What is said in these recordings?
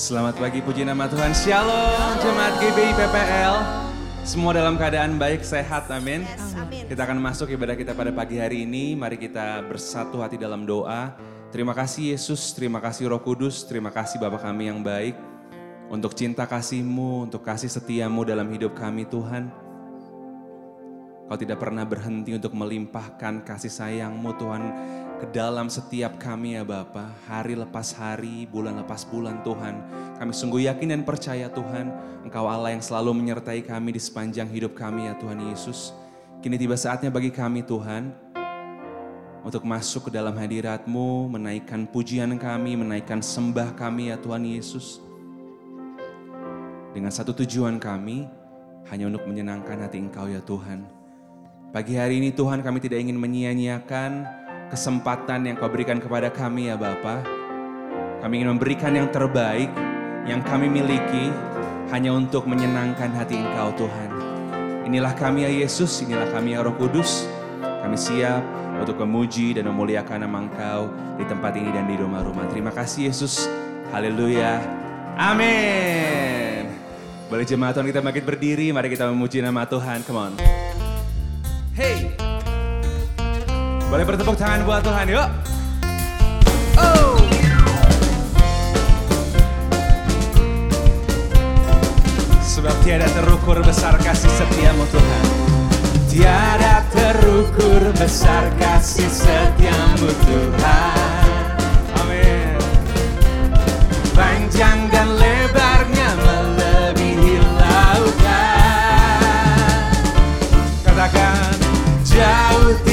Selamat pagi, puji nama Tuhan. Shalom, jemaat GBI PPL. Semua dalam keadaan baik, sehat, amin. Yes, amin. Kita akan masuk ibadah kita pada pagi hari ini. Mari kita bersatu hati dalam doa. Terima kasih Yesus, terima kasih Roh Kudus, terima kasih Bapa kami yang baik. Untuk cinta kasih-Mu, untuk kasih setiamu dalam hidup kami Tuhan. Kau tidak pernah berhenti untuk melimpahkan kasih sayang-Mu Tuhan ke dalam setiap kami ya Bapa. Hari lepas hari, bulan lepas bulan Tuhan. Kami sungguh yakin dan percaya Tuhan, Engkau Allah yang selalu menyertai kami di sepanjang hidup kami ya Tuhan Yesus. Kini tiba saatnya bagi kami Tuhan, untuk masuk ke dalam hadirat-Mu, menaikkan pujian kami, menaikkan sembah kami ya Tuhan Yesus. Dengan satu tujuan kami, hanya untuk menyenangkan hati Engkau ya Tuhan. Pagi hari ini Tuhan kami tidak ingin menyia-nyiakan kesempatan yang kau berikan kepada kami ya Bapa. Kami ingin memberikan yang terbaik yang kami miliki hanya untuk menyenangkan hati Engkau Tuhan. Inilah kami ya Yesus, inilah kami ya Roh Kudus. Kami siap untuk memuji dan memuliakan nama Engkau di tempat ini dan di rumah-rumah. Terima kasih Yesus. Haleluya. Amin. Boleh jemaat Tuhan kita bangkit berdiri, mari kita memuji nama Tuhan. Come on. Hey. Boleh bertepuk tangan buat Tuhan, yuk. Oh. Sebab tiada terukur besar kasih setiamu Tuhan. Tiada terukur besar kasih setiamu Tuhan. Amin. Panjang dan lebarnya melebihi lautan. Katakan jauh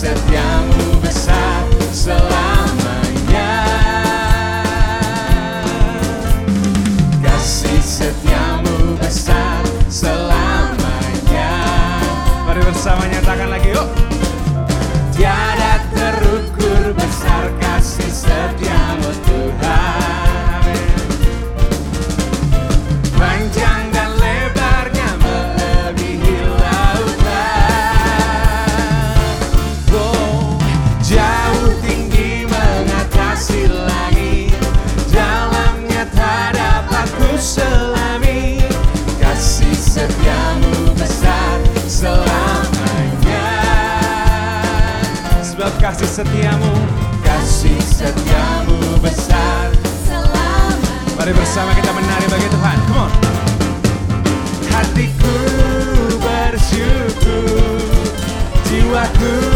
setiamu besar selamanya. Kasih setiamu besar selamanya. Mari bersama nyatakan lagi yuk setiamu Kasih setiamu besar Mari bersama kita menari bagi Tuhan. Come on. Hatiku bersyukur, jiwaku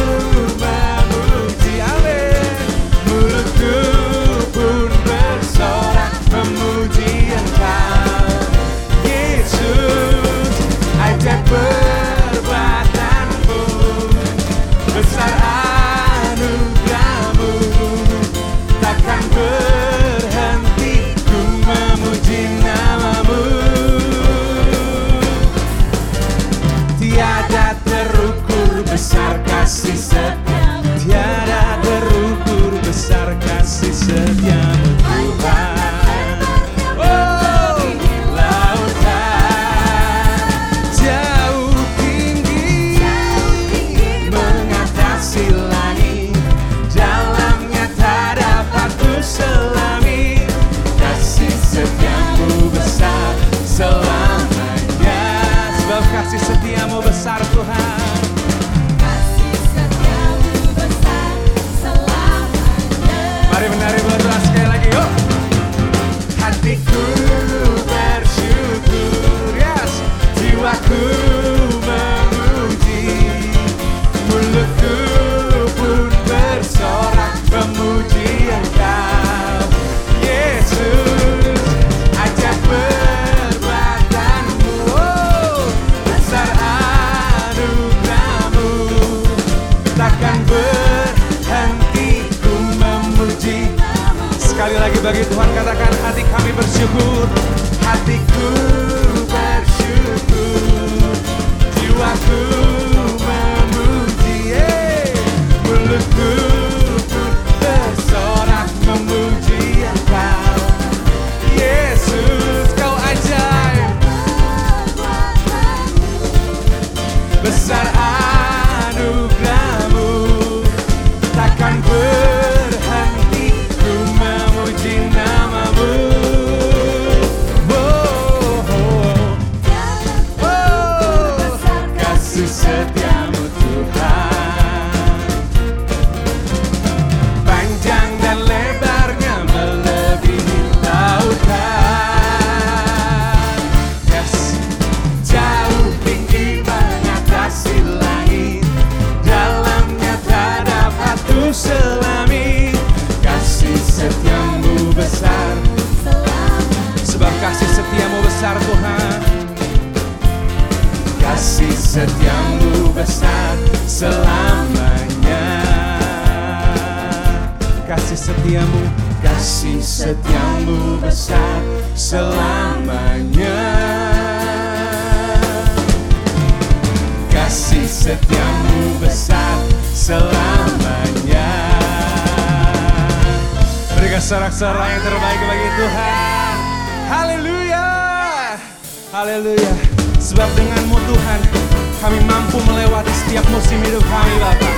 bagi Tuhan katakan hati kami bersyukur. Hatiku Sorak-sorak yang terbaik bagi Tuhan. Haleluya. Haleluya. Sebab denganmu Tuhan kami mampu melewati setiap musim hidup kami Bapak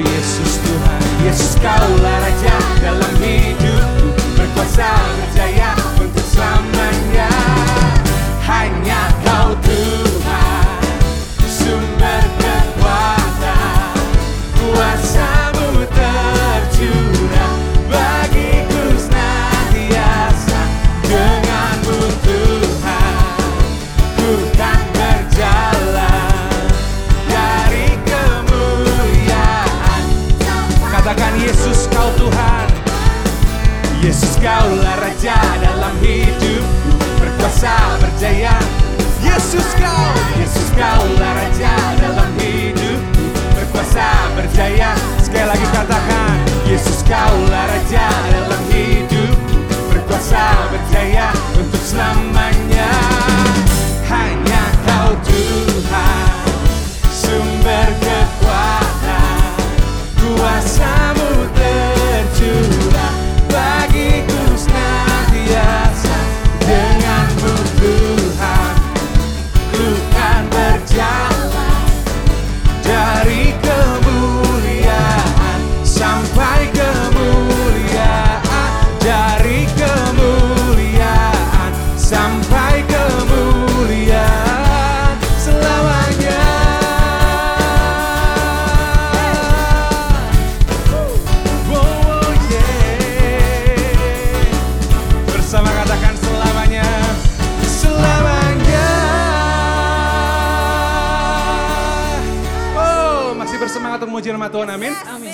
Yesus Tuhan, Yesus kaulah Raja dalam hidupku. Berkuasa berjaya Yesus kaulah Raja dalam hidupku Berkuasa berjaya. Sekali lagi katakan Yesus kaulah Raja dalam hidupku Berkuasa berjaya untuk selamanya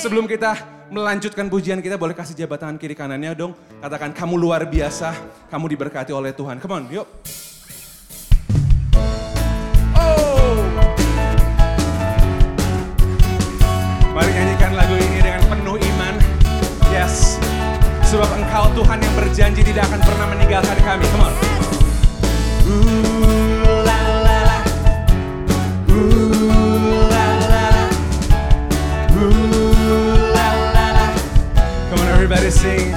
Sebelum kita melanjutkan pujian kita, boleh kasih jabat tangan kiri kanannya dong. Katakan, kamu luar biasa, kamu diberkati oleh Tuhan. Come on, yuk. Oh. Mari nyanyikan lagu ini dengan penuh iman. Yes. Sebab engkau Tuhan yang berjanji tidak akan pernah meninggalkan kami. Come on. Ooh, la, la. Ooh, everybody sing.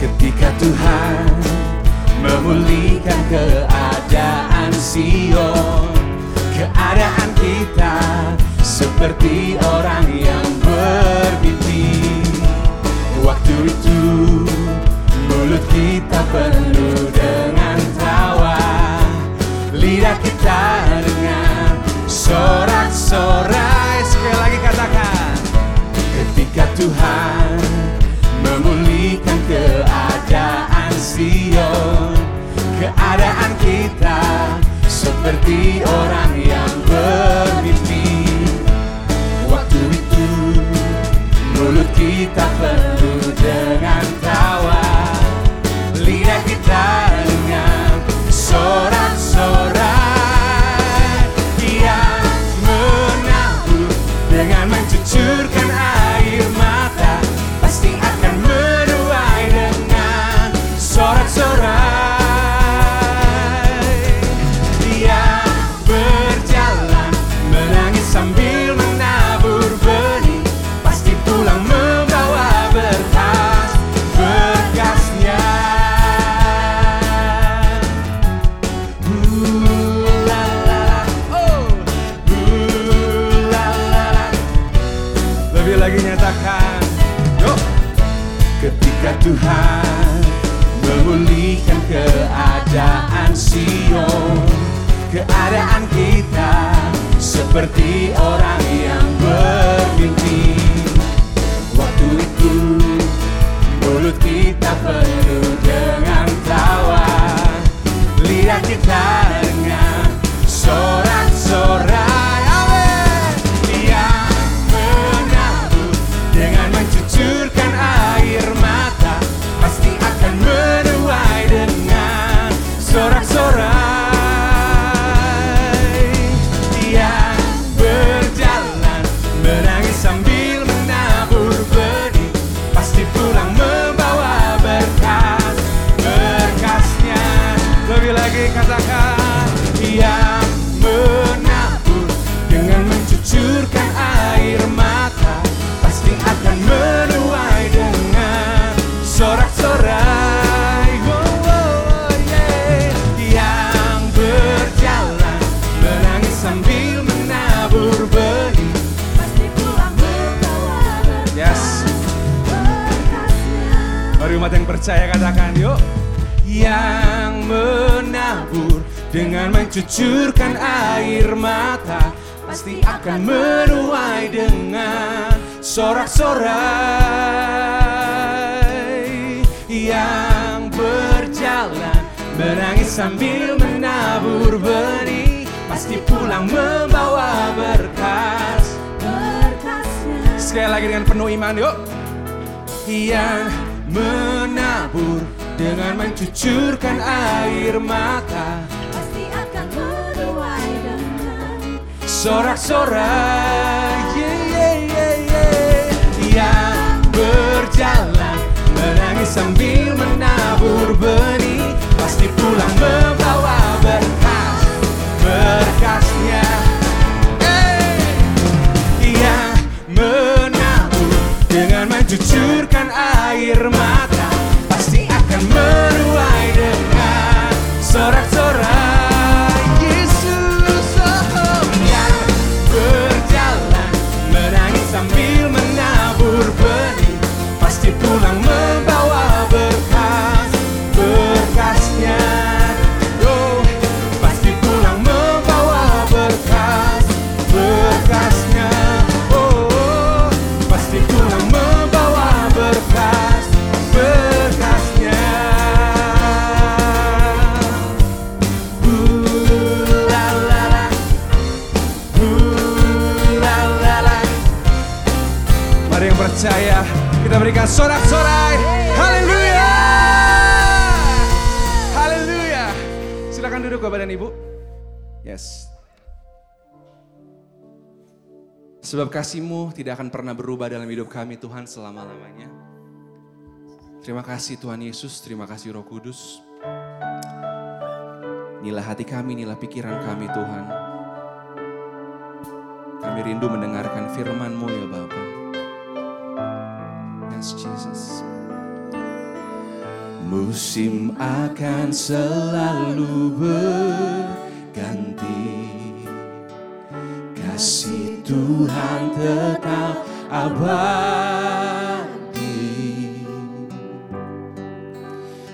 Ketika Tuhan memulihkan keadaan Umat yang percaya katakan yuk. Yang menabur dengan mencucurkan air mata Pasti akan menuai dengan sorak-sorai. Yang berjalan menangis sambil menabur benih Pasti pulang membawa berkas. Berkasnya. Sekali lagi dengan penuh iman yuk. Yang menabur dengan mencucurkan air mata pasti akan menuai dengan Sorak-sorai yeah, yeah, yeah, yeah. Yang berjalan menangis sambil menabur benih Pasti pulang membawa berkas Berkasnya hey! Yang menabur dengan mencucurkan air mata Pasti akan menuai dengan sorak-sorai. Yesus oh, yang berjalan menangis sambil menabur benih. Pasti pulang berikan sorak-sorai. Haleluya. Haleluya. Silakan duduk Bapak dan Ibu. Yes. Sebab kasih-Mu tidak akan pernah berubah dalam hidup kami Tuhan selama-lamanya. Terima kasih Tuhan Yesus, terima kasih Roh Kudus. Inilah hati kami, inilah pikiran kami Tuhan. Kami rindu mendengarkan firman-Mu ya Bapa. Yes Jesus. Musim akan selalu berganti. Kasih Tuhan tetap abadi.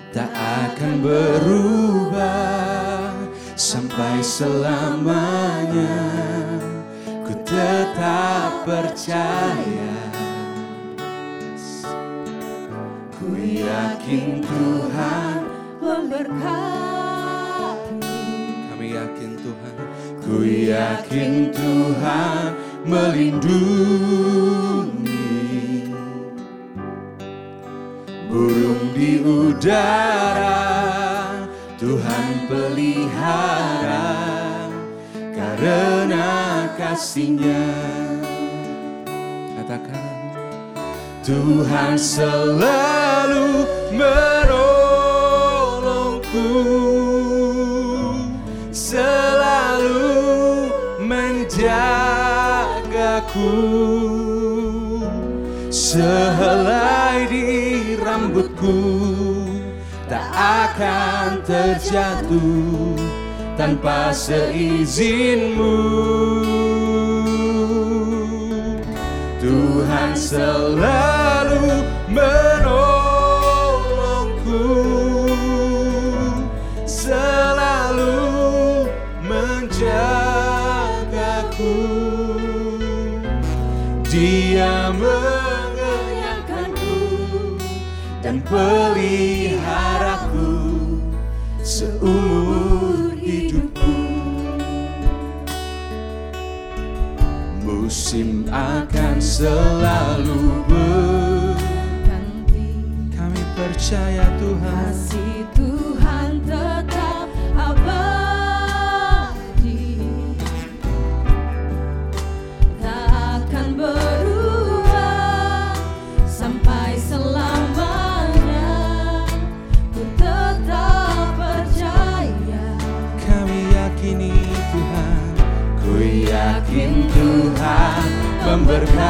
Tak akan berubah sampai selamanya. Ku tetap percaya yakin Tuhan memberkati. Kami yakin Tuhan Ku yakin Tuhan melindungi. Burung di udara Tuhan pelihara Karena kasihnya Tuhan selalu menolongku Selalu menjagaku. Sehelai di rambutku Tak akan terjatuh tanpa seizinmu Tuhan selalu menolongku Selalu menjagaku. Dia mengenyangkanku Dan peliharaku Seumur hidupku. Musim exalá-lo. Memberkati.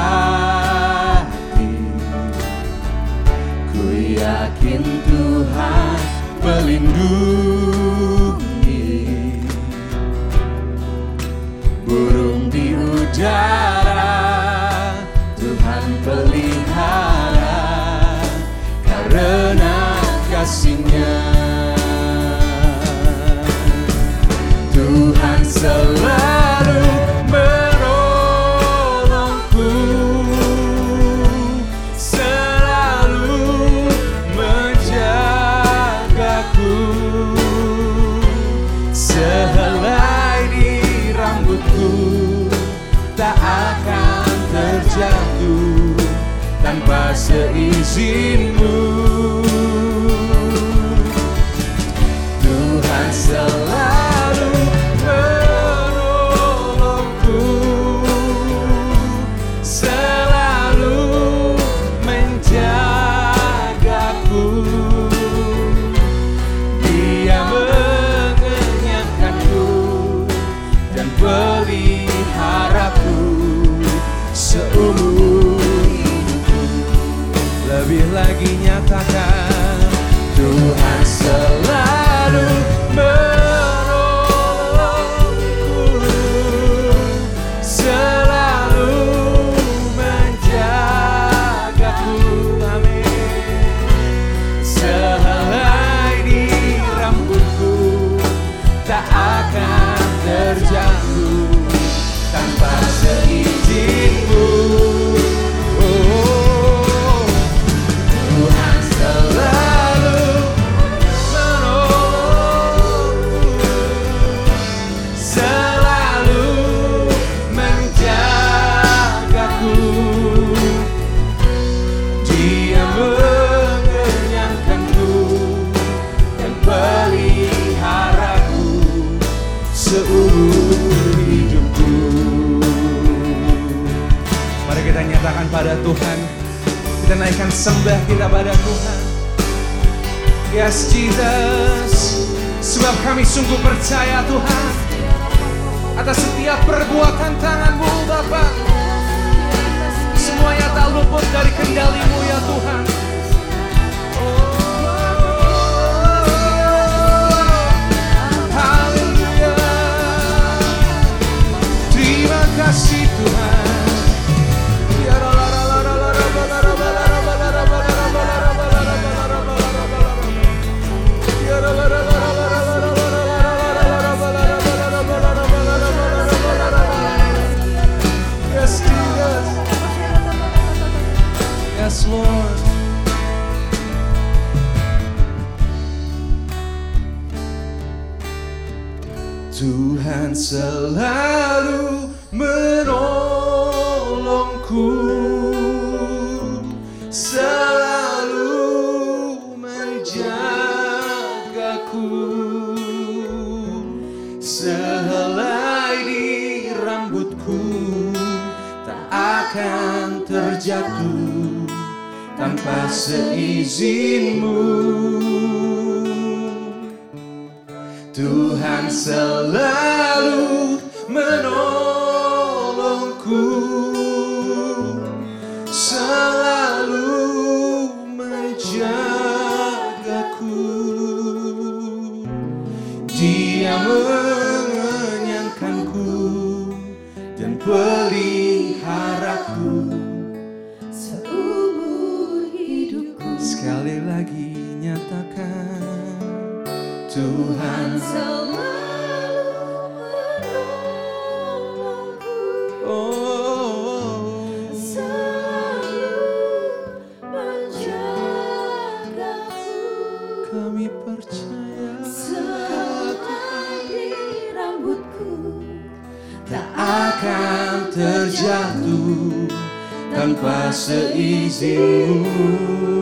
Ku yakin Tuhan melindungi. Burung di udara Tuhan pelihara. Karena kasihnya Tuhan selalu naikkan sembah kita pada Tuhan. Yes Jesus. Sebab kami sungguh percaya Tuhan Atas setiap perbuatan tanganmu Bapa. Semuanya tak luput dari kendalimu ya Tuhan. Haleluya. Terima kasih yes, Lord. Tuhan selalu menolong seizinmu. Tuhan selalu seizinmu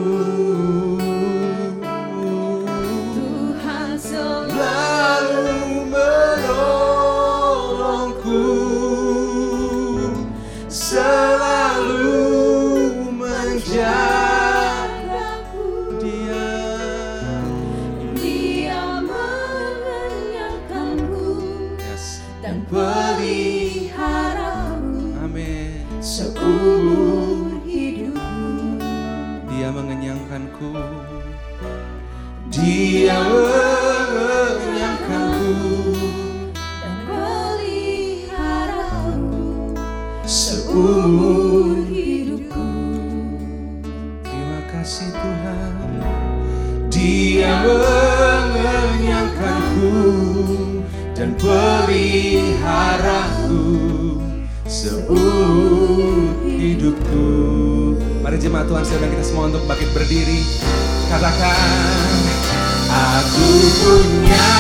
Aku punya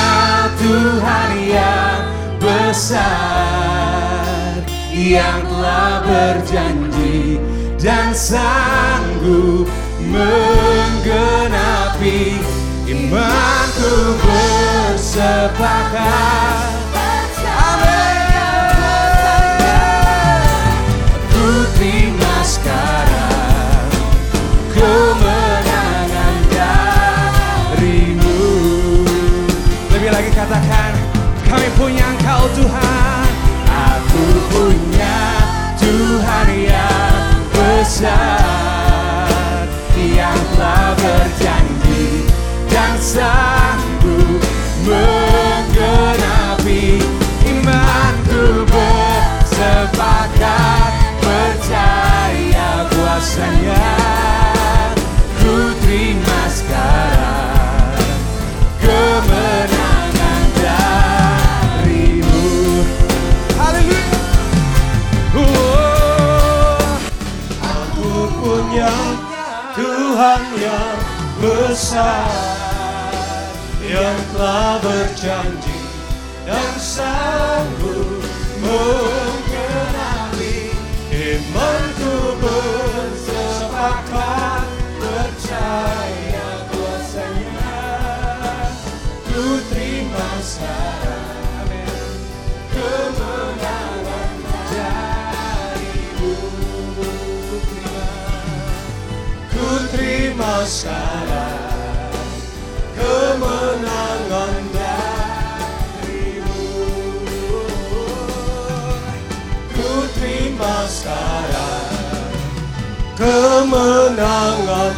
Tuhan yang besar Yang telah berjanji dan sanggup menggenapi imanku bersepakat kami punya engkau Tuhan. Aku punya Tuhan yang besar Yang telah berjanji dan sanggup Yang telah berjanji dan sanggup menggenapi Imanku bersepakat percaya kuasanya. Ku terima sekarang kemenangan darimu Ku terima sekarang kemenangan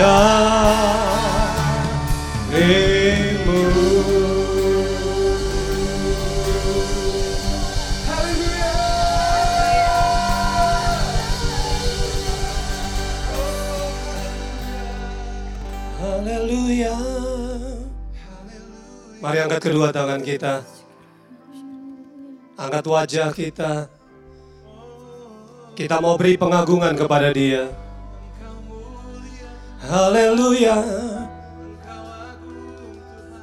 darimu Haleluya. Mari angkat kedua tangan kita. Angkat wajah kita. Kita mau beri pengagungan kepada Dia. Haleluya.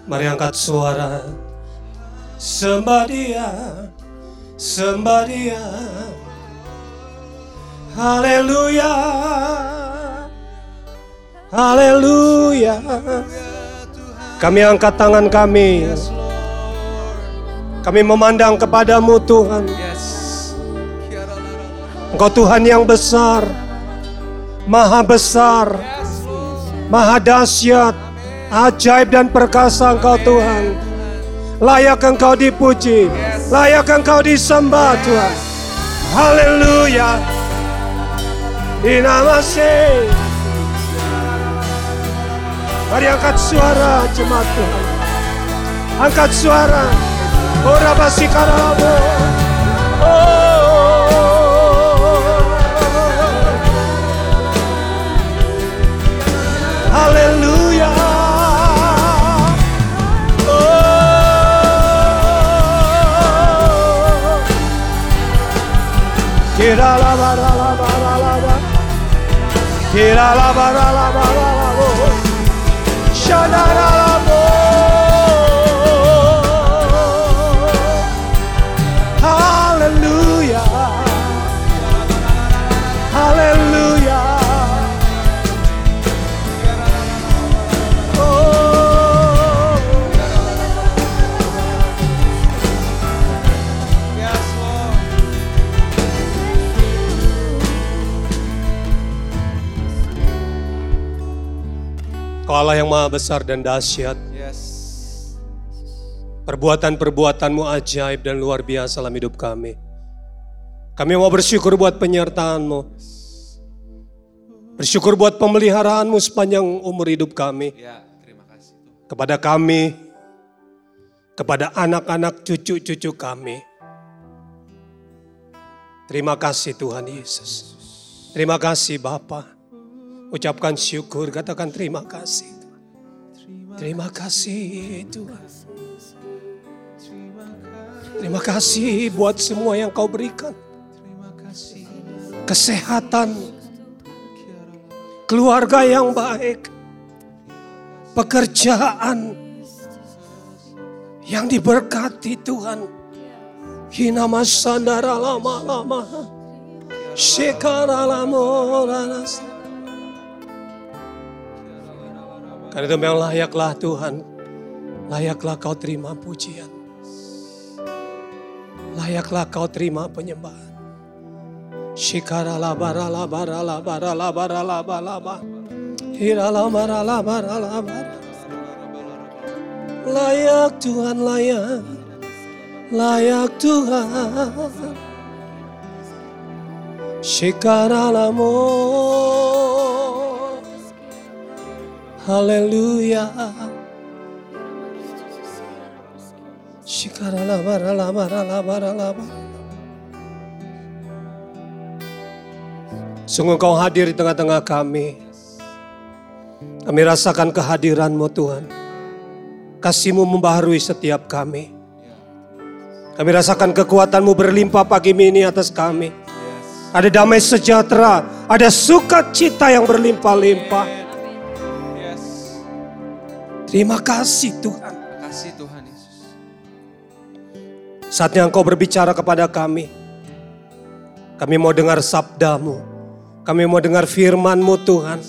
Mari angkat suara Sembah dia, sembah dia. Haleluya. Haleluya. Kami angkat tangan kami. Kami memandang kepadamu Tuhan. Yes. Engkau Tuhan yang besar, maha besar, maha dahsyat, ajaib dan perkasa Engkau Tuhan. Layak Engkau dipuji, layak Engkau disembah Tuhan. Haleluya. Dinamase. Mari angkat suara jemaat Tuhan. Angkat suara. Ora basikarabo. Haleluya. Kira la ba la la ba la la ba. Kira la ba la la ba la la. Shana la Allah yang maha besar dan dahsyat. Yes. Perbuatan-perbuatanmu ajaib dan luar biasa dalam hidup kami. Kami mau bersyukur buat penyertaanmu. Bersyukur buat pemeliharaanmu sepanjang umur hidup kami. Ya, terima kasih. Kepada kami, kepada anak-anak cucu-cucu kami. Terima kasih Tuhan Yesus. Terima kasih Bapa. Ucapkan syukur, katakan terima kasih. Terima kasih Tuhan. Terima kasih buat semua yang kau berikan. Kesehatan, keluarga yang baik, pekerjaan yang diberkati Tuhan. Hina masandara lama-lama. Shekara lamoranas. Karena itu memang layaklah Tuhan. Layaklah kau terima pujian. Layaklah kau terima penyembahan. Shikara labara labara labara labara laba laba. Hira labara labara labara. Layak Tuhan layak. Layak Tuhan. Shikara lamo. Haleluya. Shikara labara labara labara. Sungguh kau hadir di tengah-tengah kami. Kami rasakan kehadiranmu Tuhan. Kasihmu membaharui setiap kami. Kami rasakan kekuatanmu berlimpah pagi ini atas kami. Ada damai sejahtera, ada sukacita yang berlimpah-limpah. Terima kasih Tuhan. Terima kasih Tuhan Yesus. Saatnya engkau berbicara kepada kami. Kami mau dengar sabdamu. Kami mau dengar firmanmu Tuhan.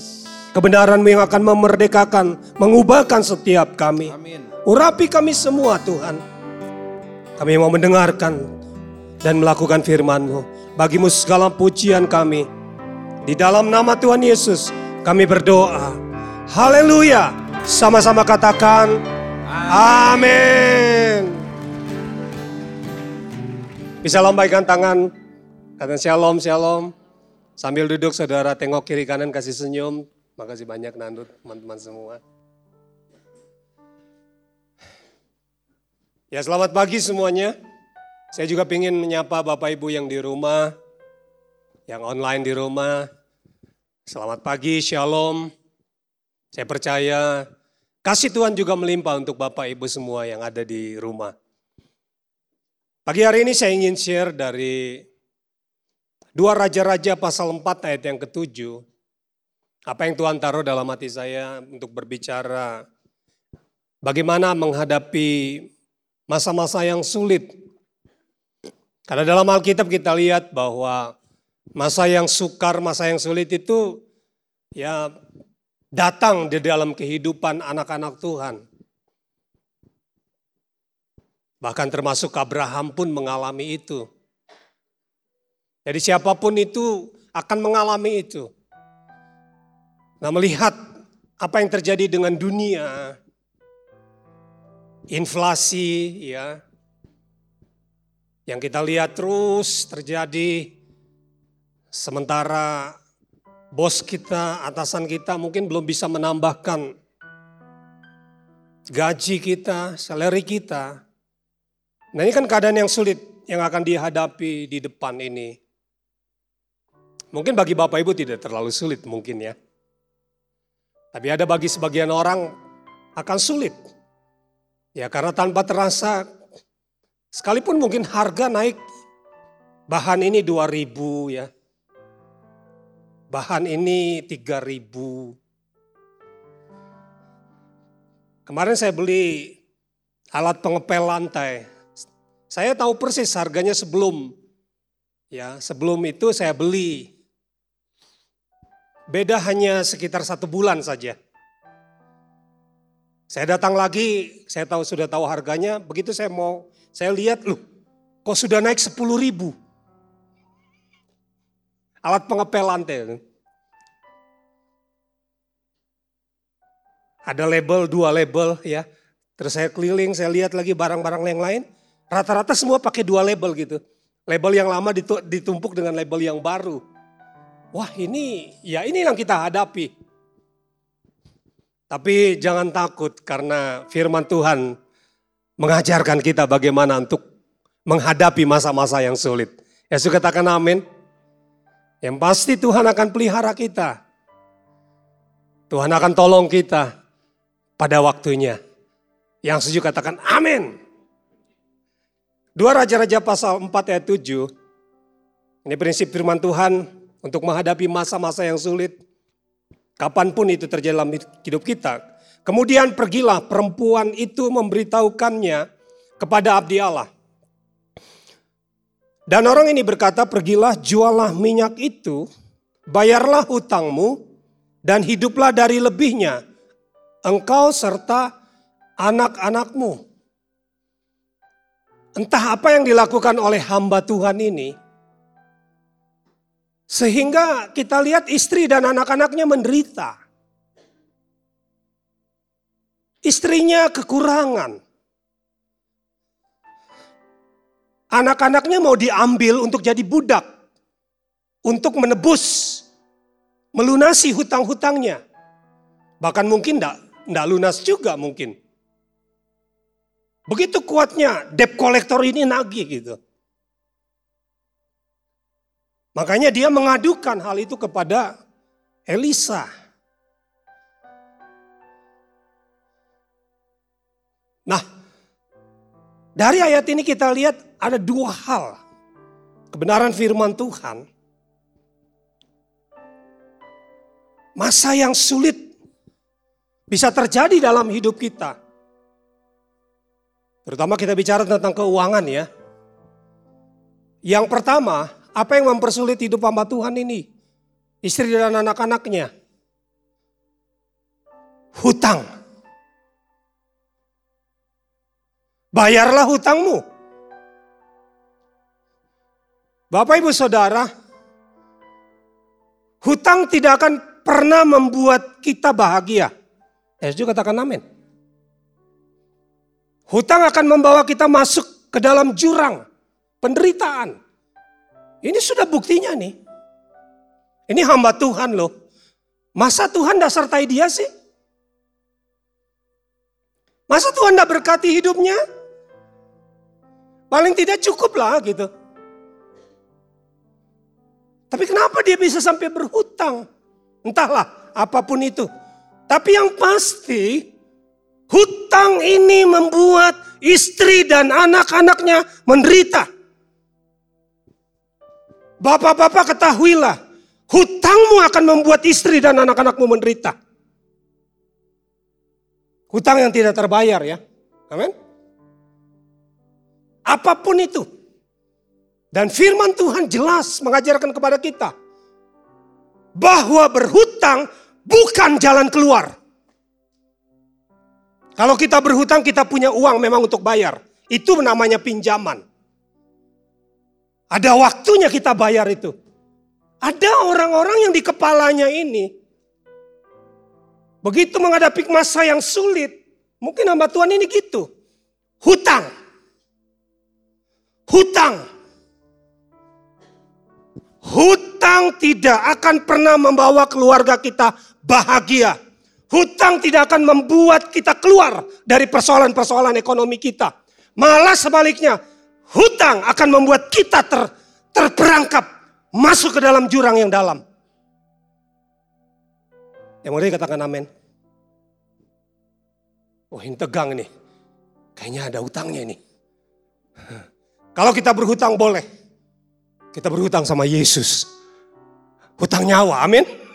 Kebenaranmu yang akan memerdekakan, mengubahkan setiap kami. Amin. Urapi kami semua Tuhan. Kami mau mendengarkan dan melakukan firman-Mu. Bagimu segala pujian kami. Di dalam nama Tuhan Yesus kami berdoa. Haleluya. Sama-sama katakan. Amin. Bisa lambaikan tangan. Katakan shalom, shalom. Sambil duduk saudara tengok kiri kanan kasih senyum. Makasih banyak Nandut teman-teman semua. Ya selamat pagi semuanya. Saya juga ingin menyapa Bapak Ibu yang di rumah, yang online di rumah. Selamat pagi, shalom. Saya percaya kasih Tuhan juga melimpah untuk Bapak Ibu semua yang ada di rumah. Pagi hari ini saya ingin share dari dua Raja-Raja pasal 4 ayat yang ketujuh. Apa yang Tuhan taruh dalam hati saya untuk berbicara bagaimana menghadapi masa-masa yang sulit. Karena dalam Alkitab kita lihat bahwa masa yang sukar, masa yang sulit itu ya datang di dalam kehidupan anak-anak Tuhan. Bahkan termasuk Abraham pun mengalami itu. Jadi siapa pun itu akan mengalami itu. Nah melihat apa yang terjadi dengan dunia, inflasi ya, yang kita lihat terus terjadi sementara bos kita, atasan kita mungkin belum bisa menambahkan gaji kita, salary kita. Nah ini kan keadaan yang sulit yang akan dihadapi di depan ini. Mungkin bagi Bapak Ibu tidak terlalu sulit mungkin ya. Tapi ada bagi sebagian orang akan sulit. Ya karena tanpa terasa, sekalipun mungkin harga naik, bahan ini 2000 ya. Bahan ini 3000. Kemarin saya beli alat pengepel lantai. Saya tahu persis harganya sebelum ya sebelum itu saya beli Beda hanya sekitar satu bulan saja. Saya datang lagi, saya tahu sudah tahu harganya. Begitu saya mau, saya lihat, loh, kok sudah naik 10 ribu. Alat pengepel lantai. Ada label, dua label ya. Terus saya keliling, saya lihat lagi barang-barang yang lain. Rata-rata semua pakai dua label gitu. Label yang lama ditumpuk dengan label yang baru. Wah ini, ya ini yang kita hadapi. Tapi jangan takut karena firman Tuhan mengajarkan kita bagaimana untuk menghadapi masa-masa yang sulit. Suka katakan amin. Yang pasti Tuhan akan pelihara kita. Tuhan akan tolong kita pada waktunya. Yang setuju katakan amin. Dua Raja-Raja pasal 4 ayat 7. Ini prinsip firman Tuhan untuk menghadapi masa-masa yang sulit. Kapan pun itu terjadi dalam hidup kita. Kemudian pergilah perempuan itu memberitahukannya kepada abdi Allah. Dan orang ini berkata, pergilah jualah minyak itu, bayarlah hutangmu, dan hiduplah dari lebihnya, engkau serta anak-anakmu. Entah apa yang dilakukan oleh hamba Tuhan ini, sehingga kita lihat istri dan anak-anaknya menderita. Istrinya kekurangan. Anak-anaknya mau diambil untuk jadi budak. Untuk menebus, melunasi hutang-hutangnya. Bahkan mungkin enggak, enggak lunas juga mungkin. Begitu kuatnya debt collector ini nagih gitu. Makanya dia mengadukan hal itu kepada Elisa. Nah, dari ayat ini kita lihat ada dua hal. Kebenaran firman Tuhan. Masa yang sulit bisa terjadi dalam hidup kita. Terutama kita bicara tentang keuangan ya. Yang pertama, apa yang mempersulit hidup hamba Tuhan ini? Istri dan anak-anaknya. Hutang. Bayarlah hutangmu. Bapak ibu saudara, hutang tidak akan pernah membuat kita bahagia. Juga katakan amin. Hutang akan membawa kita masuk ke dalam jurang penderitaan. Ini sudah buktinya nih. Ini hamba Tuhan loh. Masa Tuhan tidak sertai dia sih? Masa Tuhan tidak berkati hidupnya? Paling tidak cukup lah gitu. Tapi kenapa dia bisa sampai berhutang? Entahlah apa pun itu. Tapi yang pasti hutang ini membuat istri dan anak-anaknya menderita. Bapak-bapak ketahuilah, hutangmu akan membuat istri dan anak-anakmu menderita. Hutang yang tidak terbayar ya. Amin. Apa pun itu. Dan firman Tuhan jelas mengajarkan kepada kita. Bahwa berhutang bukan jalan keluar. Kalau kita berhutang kita punya uang memang untuk bayar. Itu namanya pinjaman. Ada waktunya kita bayar itu. Ada orang-orang yang di kepalanya ini. Begitu menghadapi masa yang sulit. Mungkin hamba Tuhan ini gitu. Hutang. Hutang. Hutang tidak akan pernah membawa keluarga kita bahagia. Hutang tidak akan membuat kita keluar dari persoalan-persoalan ekonomi kita. Malah sebaliknya, hutang akan membuat kita ter, terperangkap masuk ke dalam jurang yang dalam. Yang mau katakan amin. Wah ini tegang ini. Kayaknya ada hutangnya ini. Kalau kita berhutang boleh. Kita berhutang sama Yesus. Hutang nyawa, amin.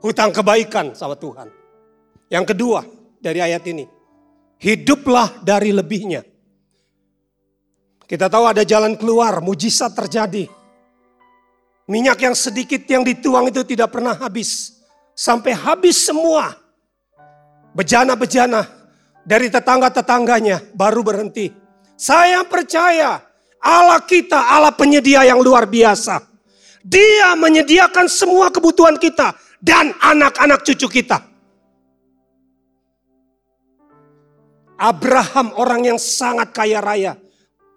Hutang kebaikan sama Tuhan. Yang kedua dari ayat ini. Hiduplah dari lebihnya. Kita tahu ada jalan keluar, mujizat terjadi. Minyak yang sedikit yang dituang itu tidak pernah habis. Sampai habis semua. Bejana-bejana dari tetangga-tetangganya baru berhenti. Saya percaya Allah kita Allah penyedia yang luar biasa. Dia menyediakan semua kebutuhan kita dan anak-anak cucu kita. Abraham orang yang sangat kaya raya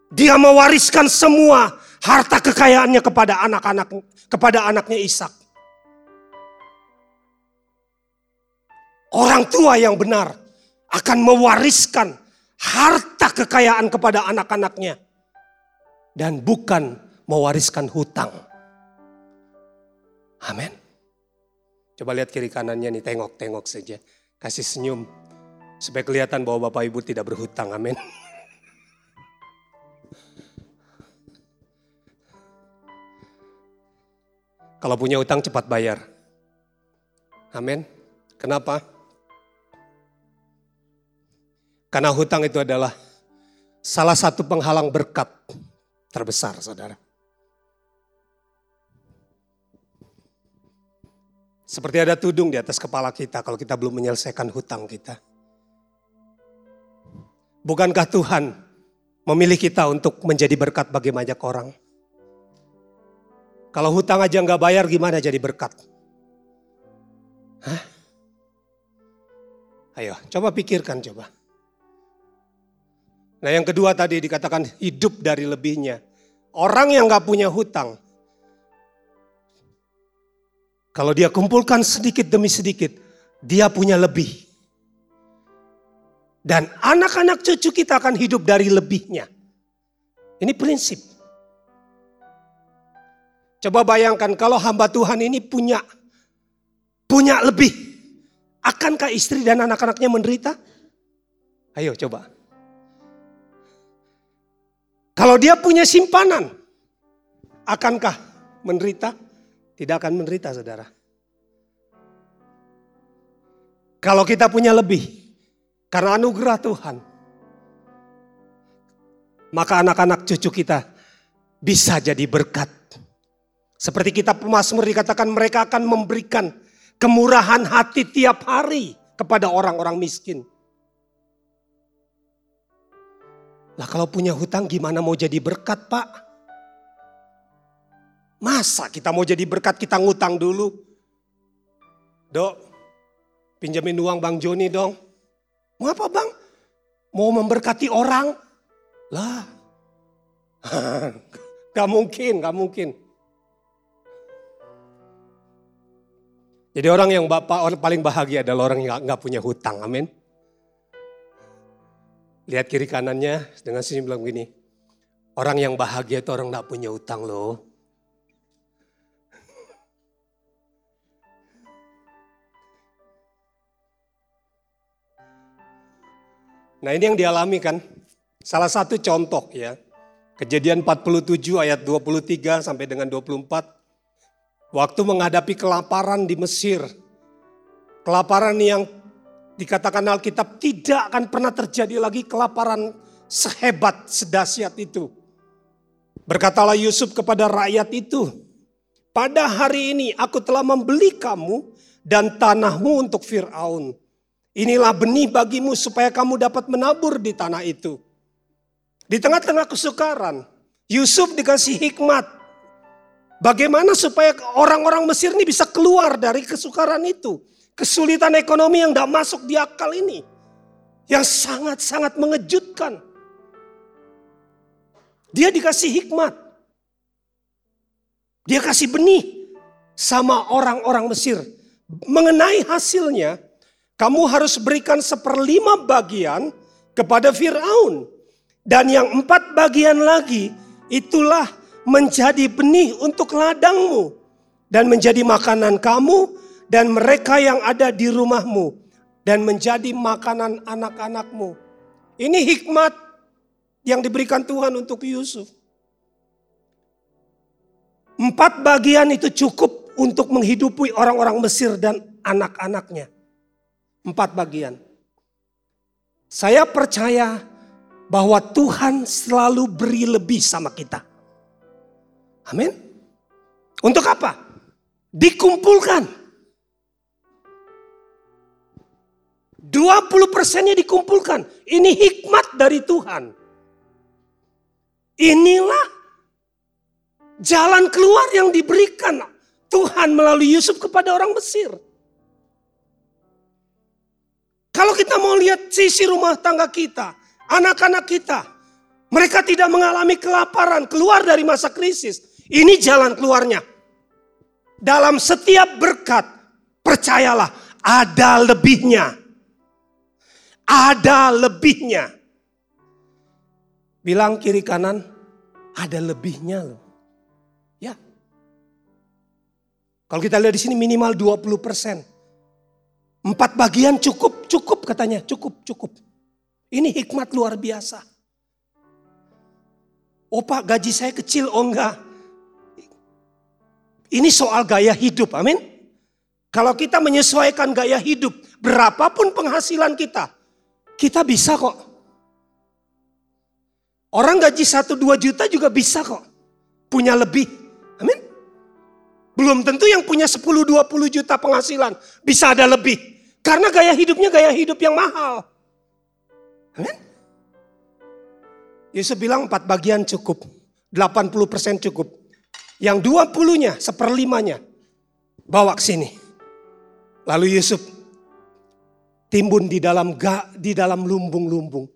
dia mewariskan semua harta kekayaannya kepada anak-anak kepada anaknya Ishak. Orang tua yang benar akan mewariskan harta kekayaan kepada anak-anaknya dan bukan mewariskan hutang. Amin. Coba lihat kiri kanannya nih, tengok-tengok saja. Kasih senyum supaya kelihatan bahwa Bapak Ibu tidak berhutang. Amin. Kalau punya utang cepat bayar. Amin. Kenapa? Karena hutang itu adalah salah satu penghalang berkat terbesar, saudara. Seperti ada tudung di atas kepala kita kalau kita belum menyelesaikan hutang kita. Bukankah Tuhan memilih kita untuk menjadi berkat bagi banyak orang? Kalau hutang aja nggak bayar gimana jadi berkat? Hah? Ayo, coba pikirkan coba. Nah yang kedua tadi dikatakan hidup dari lebihnya. Orang yang nggak punya hutang, kalau dia kumpulkan sedikit demi sedikit, dia punya lebih. Dan anak-anak cucu kita akan hidup dari lebihnya. Ini prinsip. Coba bayangkan kalau hamba Tuhan ini punya punya lebih. Akankah istri dan anak-anaknya menderita? Ayo coba. Kalau dia punya simpanan, akankah menderita? Tidak akan menderita saudara. Kalau kita punya lebih, karena anugerah Tuhan, maka anak-anak cucu kita bisa jadi berkat seperti kitab Mazmur dikatakan mereka akan memberikan kemurahan hati tiap hari kepada orang-orang miskin. Lah kalau punya hutang gimana mau jadi berkat pak? Masa kita mau jadi berkat kita ngutang dulu? Dok, pinjamin uang Bang Joni dong. Mau apa bang? Mau memberkati orang? Lah, gak mungkin, gak mungkin. Jadi orang yang bapak orang paling bahagia adalah orang yang nggak punya hutang, amin. Lihat kiri kanannya dengan senyum bilang begini, orang yang bahagia itu orang nggak punya hutang loh. Nah ini yang dialami kan, salah satu contoh ya. Kejadian 47 ayat 23 sampai dengan 24. Waktu menghadapi kelaparan di Mesir. Kelaparan yang dikatakan Alkitab tidak akan pernah terjadi lagi kelaparan sehebat, sedahsyat itu. Berkatalah Yusuf kepada rakyat itu, pada hari ini aku telah membeli kamu dan tanahmu untuk Fir'aun. Inilah benih bagimu supaya kamu dapat menabur di tanah itu. Di tengah-tengah kesukaran, Yusuf dikasih hikmat. Bagaimana supaya orang-orang Mesir ini bisa keluar dari kesukaran itu. Kesulitan ekonomi yang tidak masuk di akal ini. Yang sangat-sangat mengejutkan. Dia dikasih hikmat. Dia kasih benih sama orang-orang Mesir. Mengenai hasilnya, kamu harus berikan seperlima bagian kepada Fir'aun. Dan yang empat bagian lagi, itulah menjadi benih untuk ladangmu. Dan menjadi makanan kamu dan mereka yang ada di rumahmu. Dan menjadi makanan anak-anakmu. Ini hikmat yang diberikan Tuhan untuk Yusuf. Empat bagian itu cukup untuk menghidupi orang-orang Mesir dan anak-anaknya. Empat bagian. Saya percaya bahwa Tuhan selalu beri lebih sama kita. Amin. Untuk apa? Dikumpulkan. 20 persennya dikumpulkan. Ini hikmat dari Tuhan. Inilah jalan keluar yang diberikan Tuhan melalui Yusuf kepada orang Mesir. Kalau kita mau lihat sisi rumah tangga kita, anak-anak kita, mereka tidak mengalami kelaparan, keluar dari masa krisis. Ini jalan keluarnya. Dalam setiap berkat, percayalah, ada lebihnya. Ada lebihnya. Bilang kiri kanan, ada lebihnya loh. Ya. Kalau kita lihat di sini minimal 20 persen. Empat bagian cukup, cukup katanya, cukup, cukup. Ini hikmat luar biasa. Pak gaji saya kecil, oh enggak. Ini soal gaya hidup, amin. Kalau kita menyesuaikan gaya hidup, berapapun penghasilan kita, kita bisa kok Orang gaji 1-2 juta juga bisa kok. Punya lebih. Amin. Belum tentu yang punya 10-20 juta penghasilan. Bisa ada lebih. Karena gaya hidupnya gaya hidup yang mahal. Amin. Yesus bilang 4 bagian cukup. 80% cukup. Yang 20-nya, seperlimanya. Bawa ke sini. Lalu Yusuf timbun di dalam ga, di dalam lumbung-lumbung.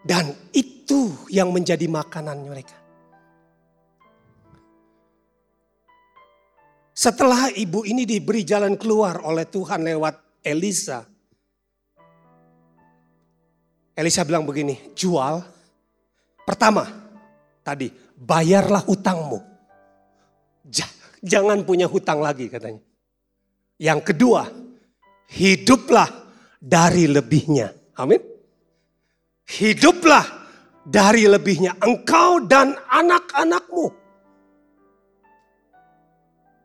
Dan itu yang menjadi makanan mereka. Setelah ibu ini diberi jalan keluar oleh Tuhan lewat Elisa. Elisa bilang begini, jual. Pertama, tadi, bayarlah hutangmu. Jangan punya hutang lagi katanya. Yang kedua, hiduplah dari lebihnya. Amin. Hiduplah dari lebihnya engkau dan anak-anakmu.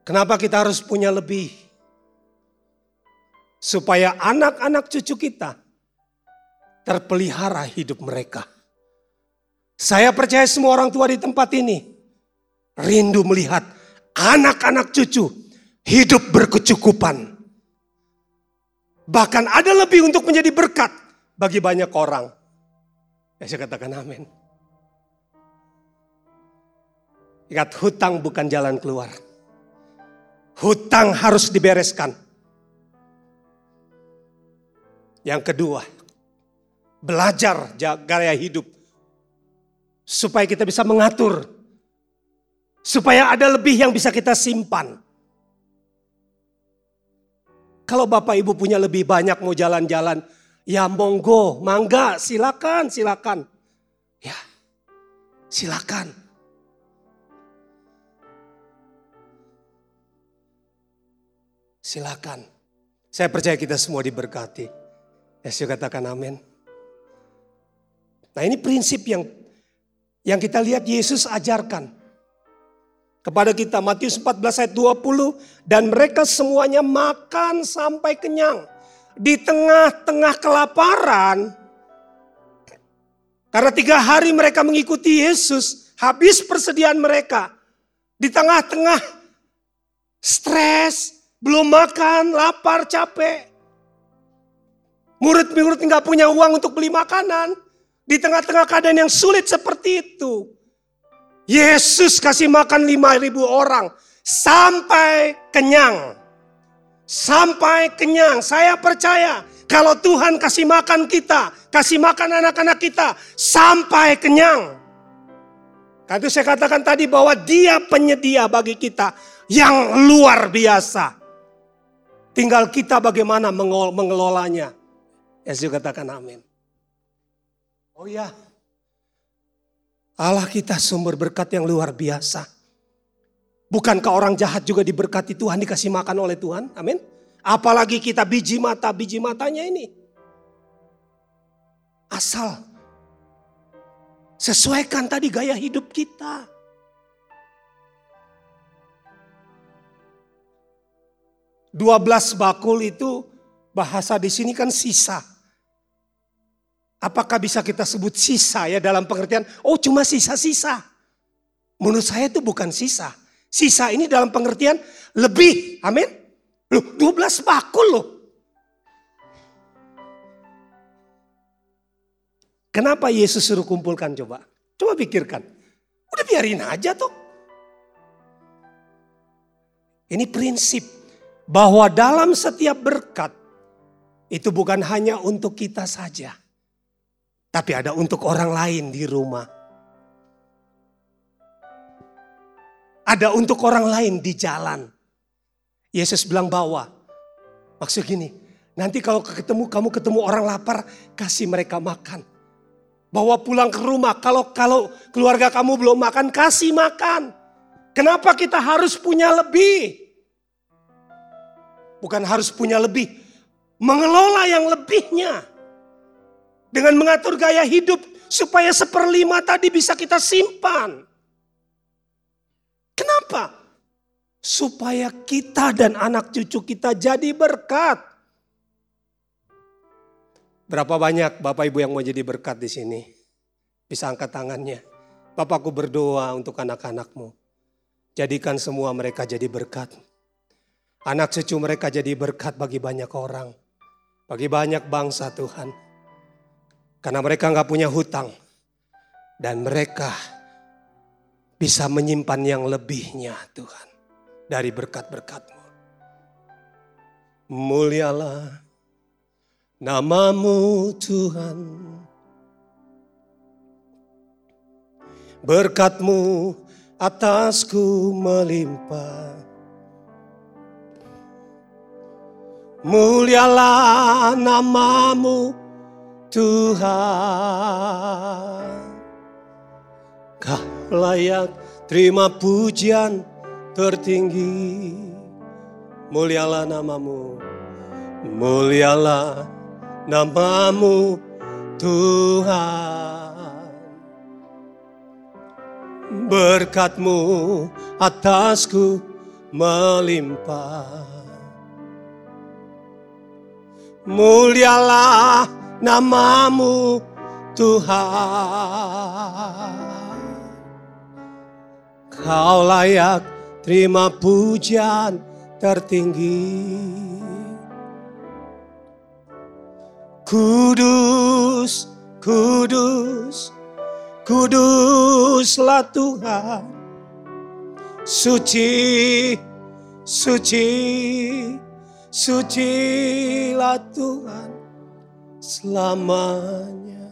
Kenapa kita harus punya lebih? Supaya anak-anak cucu kita terpelihara hidup mereka. Saya percaya semua orang tua di tempat ini rindu melihat anak-anak cucu hidup berkecukupan. Bahkan ada lebih untuk menjadi berkat bagi banyak orang. Ya saya katakan amin. Ingat hutang bukan jalan keluar. Hutang harus dibereskan. Yang kedua, belajar gaya hidup. Supaya kita bisa mengatur. Supaya ada lebih yang bisa kita simpan. Kalau Bapak Ibu punya lebih banyak mau jalan-jalan, Ya monggo, mangga, silakan, silakan. Ya, silakan. Silakan. Saya percaya kita semua diberkati. Yesus katakan amin. Nah ini prinsip yang yang kita lihat Yesus ajarkan kepada kita. Matius 14 ayat 20. Dan mereka semuanya makan sampai kenyang di tengah-tengah kelaparan, Karena tiga hari mereka mengikuti Yesus, habis persediaan mereka. Di tengah-tengah stres, belum makan, lapar, capek. Murid-murid nggak punya uang untuk beli makanan. Di tengah-tengah keadaan yang sulit seperti itu. Yesus kasih makan 5.000 orang sampai kenyang. Sampai kenyang. Saya percaya kalau Tuhan kasih makan kita, kasih makan anak-anak kita sampai kenyang. Itu saya katakan tadi bahwa dia penyedia bagi kita yang luar biasa. Tinggal kita bagaimana mengelolanya. Yesus katakan amin. Oh ya, Allah kita sumber berkat yang luar biasa. Bukankah orang jahat juga diberkati Tuhan, dikasih makan oleh Tuhan? Amin. Apalagi kita biji mata, biji matanya ini. Asal sesuaikan tadi gaya hidup kita. Dua belas bakul itu bahasa di sini kan sisa. Apakah bisa kita sebut sisa ya dalam pengertian, oh cuma sisa-sisa. Menurut saya itu bukan sisa. Sisa ini dalam pengertian lebih, amin. Loh 12 bakul loh. Kenapa Yesus suruh kumpulkan coba? Coba pikirkan. Udah biarin aja tuh. Ini prinsip bahwa dalam setiap berkat itu bukan hanya untuk kita saja. Tapi ada untuk orang lain di rumah. Ada untuk orang lain di jalan. Yesus bilang bawa. Maksud gini, nanti kalau ketemu kamu ketemu orang lapar, kasih mereka makan. Bawa pulang ke rumah. Kalau kalau keluarga kamu belum makan, kasih makan. Kenapa kita harus punya lebih? Bukan harus punya lebih, mengelola yang lebihnya. Dengan mengatur gaya hidup supaya seperlima tadi bisa kita simpan. Kenapa? Supaya kita dan anak cucu kita jadi berkat. Berapa banyak Bapak Ibu yang mau jadi berkat di sini? Bisa angkat tangannya. Bapakku berdoa untuk anak-anakmu. Jadikan semua mereka jadi berkat. Anak cucu mereka jadi berkat bagi banyak orang. Bagi banyak bangsa Tuhan. Karena mereka nggak punya hutang. Dan mereka bisa menyimpan yang lebihnya Tuhan. Dari berkat-berkatmu. Mulialah namamu Tuhan. Berkatmu atasku melimpah. Mulialah namamu Tuhan. Kau layak terima pujian tertinggi? Mulialah namamu Mulialah namamu Tuhan. Berkatmu atasku melimpah Mulialah namamu Tuhan. Kau layak terima pujian tertinggi. Kudus, kudus, kuduslah Tuhan. Suci, suci, sucilah Tuhan selamanya.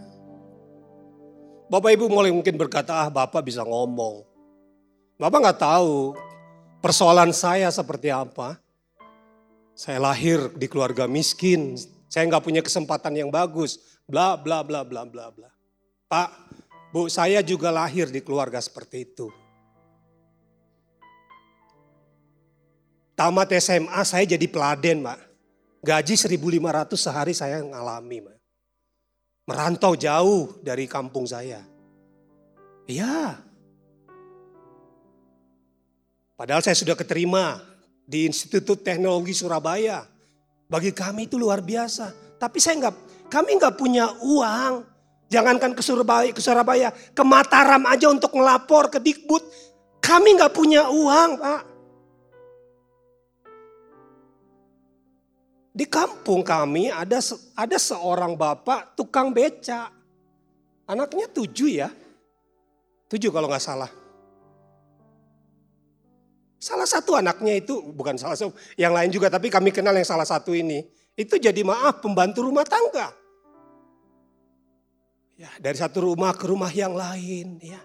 Bapak Ibu mulai mungkin berkata, ah Bapak bisa ngomong. Bapak nggak tahu persoalan saya seperti apa. Saya lahir di keluarga miskin, saya nggak punya kesempatan yang bagus, bla bla bla bla bla bla. Pak, Bu, saya juga lahir di keluarga seperti itu. Tamat SMA saya jadi peladen, Pak. Gaji 1.500 sehari saya ngalami. Merantau jauh dari kampung saya. Iya. Padahal saya sudah keterima di Institut Teknologi Surabaya. Bagi kami itu luar biasa. Tapi saya nggak, kami nggak punya uang Jangankan ke Surabaya, ke Surabaya, ke Mataram aja untuk ngelapor ke Dikbud. Kami nggak punya uang, Pak. Di kampung kami ada ada seorang bapak tukang beca. Anaknya tujuh ya. Tujuh kalau nggak salah. Salah satu anaknya itu, bukan salah satu, yang lain juga tapi kami kenal yang salah satu ini. Itu jadi maaf pembantu rumah tangga. Ya, dari satu rumah ke rumah yang lain ya.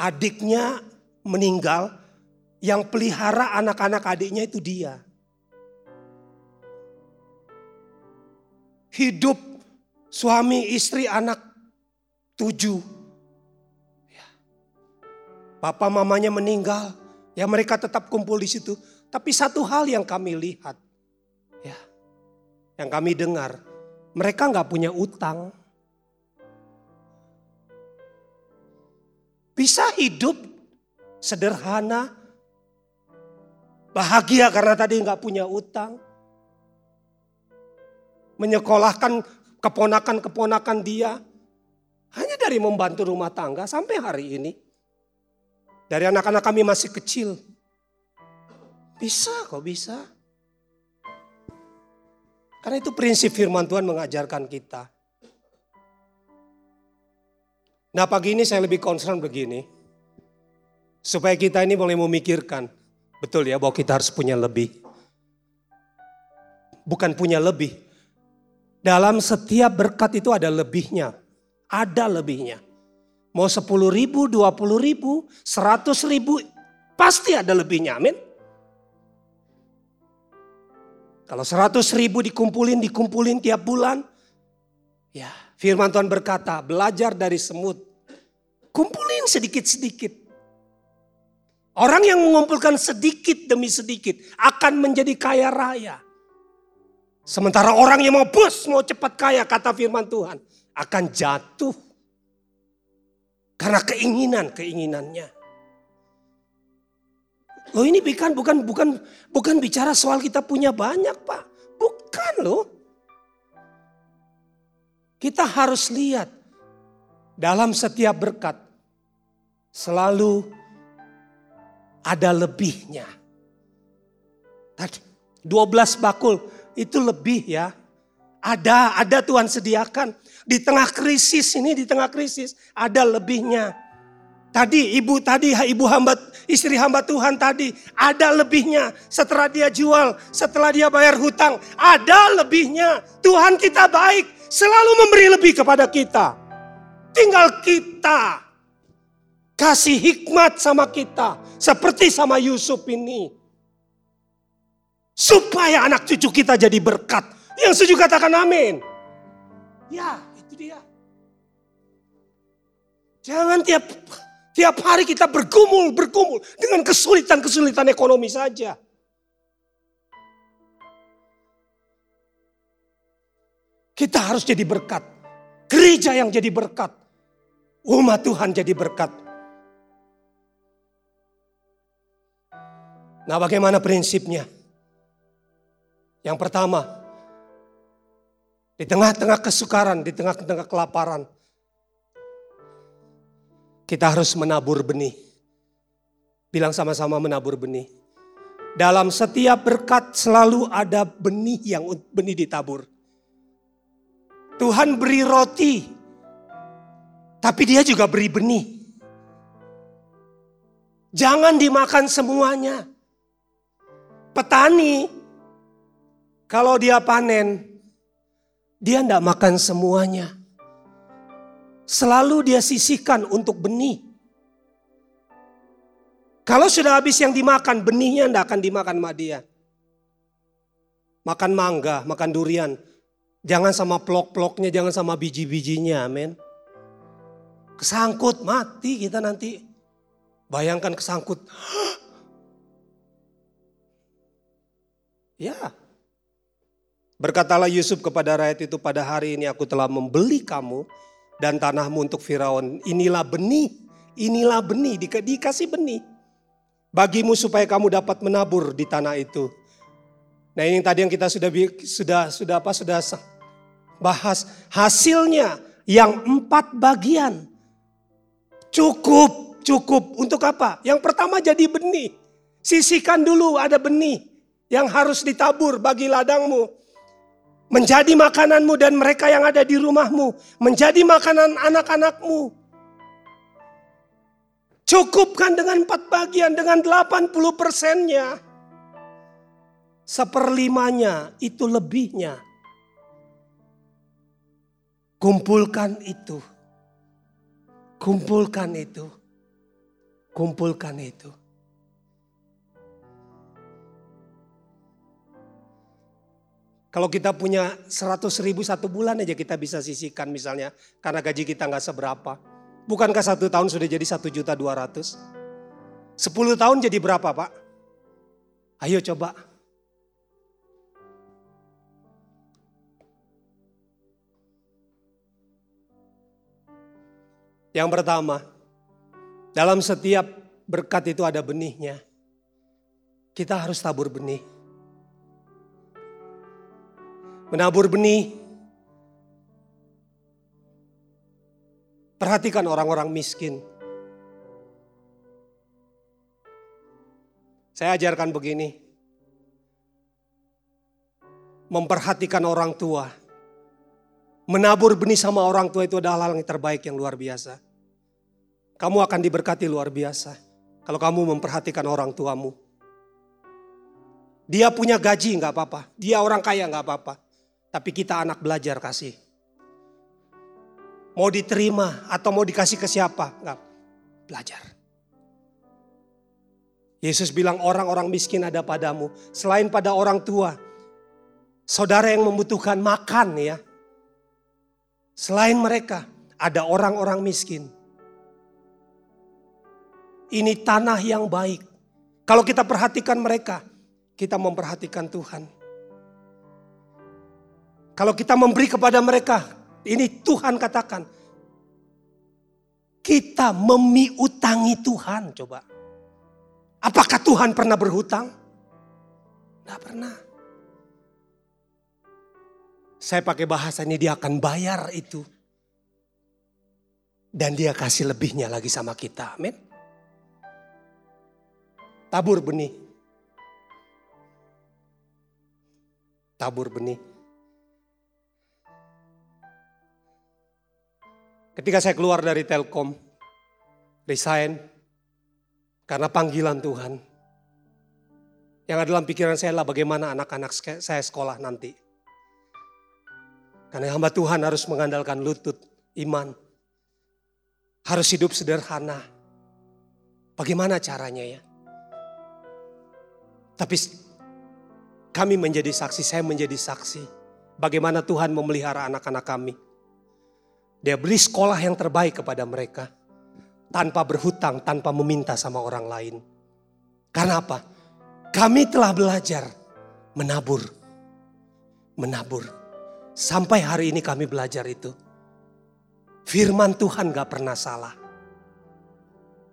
Adiknya meninggal, yang pelihara anak-anak adiknya itu dia. Hidup suami, istri, anak tujuh. Ya. Papa mamanya meninggal, ya mereka tetap kumpul di situ. Tapi satu hal yang kami lihat, ya, yang kami dengar, mereka nggak punya utang. Bisa hidup sederhana, Bahagia karena tadi nggak punya utang. Menyekolahkan keponakan-keponakan dia. Hanya dari membantu rumah tangga sampai hari ini. Dari anak-anak kami masih kecil. Bisa kok bisa. Karena itu prinsip firman Tuhan mengajarkan kita. Nah pagi ini saya lebih concern begini. Supaya kita ini boleh memikirkan Betul ya bahwa kita harus punya lebih. Bukan punya lebih. Dalam setiap berkat itu ada lebihnya. Ada lebihnya. Mau 10 ribu, 20 ribu, 100 ribu, pasti ada lebihnya. Amin. Kalau 100 ribu dikumpulin, dikumpulin tiap bulan. Ya firman Tuhan berkata, belajar dari semut. Kumpulin sedikit-sedikit. Orang yang mengumpulkan sedikit demi sedikit akan menjadi kaya raya. Sementara orang yang mau bus, mau cepat kaya, kata firman Tuhan, akan jatuh. Karena keinginan-keinginannya. Loh ini bukan bukan bukan bukan bicara soal kita punya banyak, Pak. Bukan loh. Kita harus lihat dalam setiap berkat selalu ada lebihnya. Tadi 12 bakul itu lebih ya. Ada, ada Tuhan sediakan. Di tengah krisis ini, di tengah krisis ada lebihnya. Tadi ibu tadi ibu hamba istri hamba Tuhan tadi ada lebihnya setelah dia jual, setelah dia bayar hutang, ada lebihnya. Tuhan kita baik, selalu memberi lebih kepada kita. Tinggal kita kasih hikmat sama kita seperti sama Yusuf ini. Supaya anak cucu kita jadi berkat. Yang setuju katakan amin. Ya, itu dia. Jangan tiap tiap hari kita bergumul, bergumul dengan kesulitan-kesulitan ekonomi saja. Kita harus jadi berkat. Gereja yang jadi berkat. Umat Tuhan jadi berkat. Nah bagaimana prinsipnya? Yang pertama, di tengah-tengah kesukaran, di tengah-tengah kelaparan, kita harus menabur benih. Bilang sama-sama menabur benih. Dalam setiap berkat selalu ada benih yang benih ditabur. Tuhan beri roti, tapi dia juga beri benih. Jangan dimakan semuanya. Petani, kalau dia panen, dia tidak makan semuanya. Selalu dia sisihkan untuk benih. Kalau sudah habis yang dimakan, benihnya tidak akan dimakan sama dia. Makan mangga, makan durian. Jangan sama plok-ploknya, jangan sama biji-bijinya, amin. Kesangkut, mati kita nanti. Bayangkan kesangkut. Ya. Berkatalah Yusuf kepada rakyat itu pada hari ini aku telah membeli kamu dan tanahmu untuk Firaun. Inilah benih, inilah benih, di, dikasih benih. Bagimu supaya kamu dapat menabur di tanah itu. Nah ini tadi yang kita sudah sudah sudah apa sudah bahas hasilnya yang empat bagian cukup cukup untuk apa? Yang pertama jadi benih. Sisihkan dulu ada benih yang harus ditabur bagi ladangmu. Menjadi makananmu dan mereka yang ada di rumahmu. Menjadi makanan anak-anakmu. Cukupkan dengan empat bagian, dengan 80 persennya. Seperlimanya itu lebihnya. Kumpulkan itu. Kumpulkan itu. Kumpulkan itu. Kalau kita punya 100 ribu satu bulan aja kita bisa sisihkan misalnya. Karena gaji kita nggak seberapa. Bukankah satu tahun sudah jadi satu juta dua ratus? Sepuluh tahun jadi berapa pak? Ayo coba. Yang pertama, dalam setiap berkat itu ada benihnya. Kita harus tabur benih. Menabur benih. Perhatikan orang-orang miskin. Saya ajarkan begini. Memperhatikan orang tua. Menabur benih sama orang tua itu adalah hal yang terbaik yang luar biasa. Kamu akan diberkati luar biasa. Kalau kamu memperhatikan orang tuamu. Dia punya gaji nggak apa-apa. Dia orang kaya nggak apa-apa. Tapi kita anak belajar kasih. Mau diterima atau mau dikasih ke siapa? Nggak. Belajar. Yesus bilang orang-orang miskin ada padamu. Selain pada orang tua. Saudara yang membutuhkan makan ya. Selain mereka ada orang-orang miskin. Ini tanah yang baik. Kalau kita perhatikan mereka, kita memperhatikan Tuhan. Kalau kita memberi kepada mereka, ini Tuhan katakan. Kita memiutangi Tuhan, coba. Apakah Tuhan pernah berhutang? Tidak pernah. Saya pakai bahasa ini dia akan bayar itu. Dan dia kasih lebihnya lagi sama kita. Amin. Tabur benih. Tabur benih. Ketika saya keluar dari Telkom, resign karena panggilan Tuhan. Yang ada dalam pikiran saya adalah bagaimana anak-anak saya sekolah nanti. Karena hamba Tuhan harus mengandalkan lutut, iman. Harus hidup sederhana. Bagaimana caranya ya? Tapi kami menjadi saksi, saya menjadi saksi. Bagaimana Tuhan memelihara anak-anak kami. Dia beri sekolah yang terbaik kepada mereka. Tanpa berhutang, tanpa meminta sama orang lain. Karena apa? Kami telah belajar menabur. Menabur. Sampai hari ini kami belajar itu. Firman Tuhan gak pernah salah.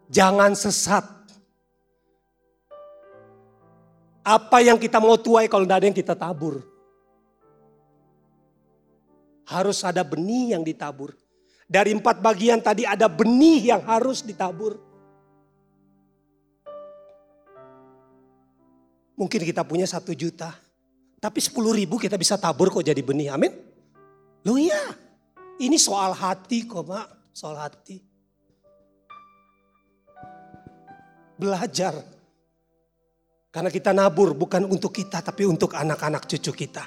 Jangan sesat. Apa yang kita mau tuai kalau tidak ada yang kita tabur. Harus ada benih yang ditabur. Dari empat bagian tadi ada benih yang harus ditabur. Mungkin kita punya satu juta. Tapi sepuluh ribu kita bisa tabur kok jadi benih. Amin. Lu iya. Ini soal hati kok mak. Soal hati. Belajar. Karena kita nabur bukan untuk kita tapi untuk anak-anak cucu kita.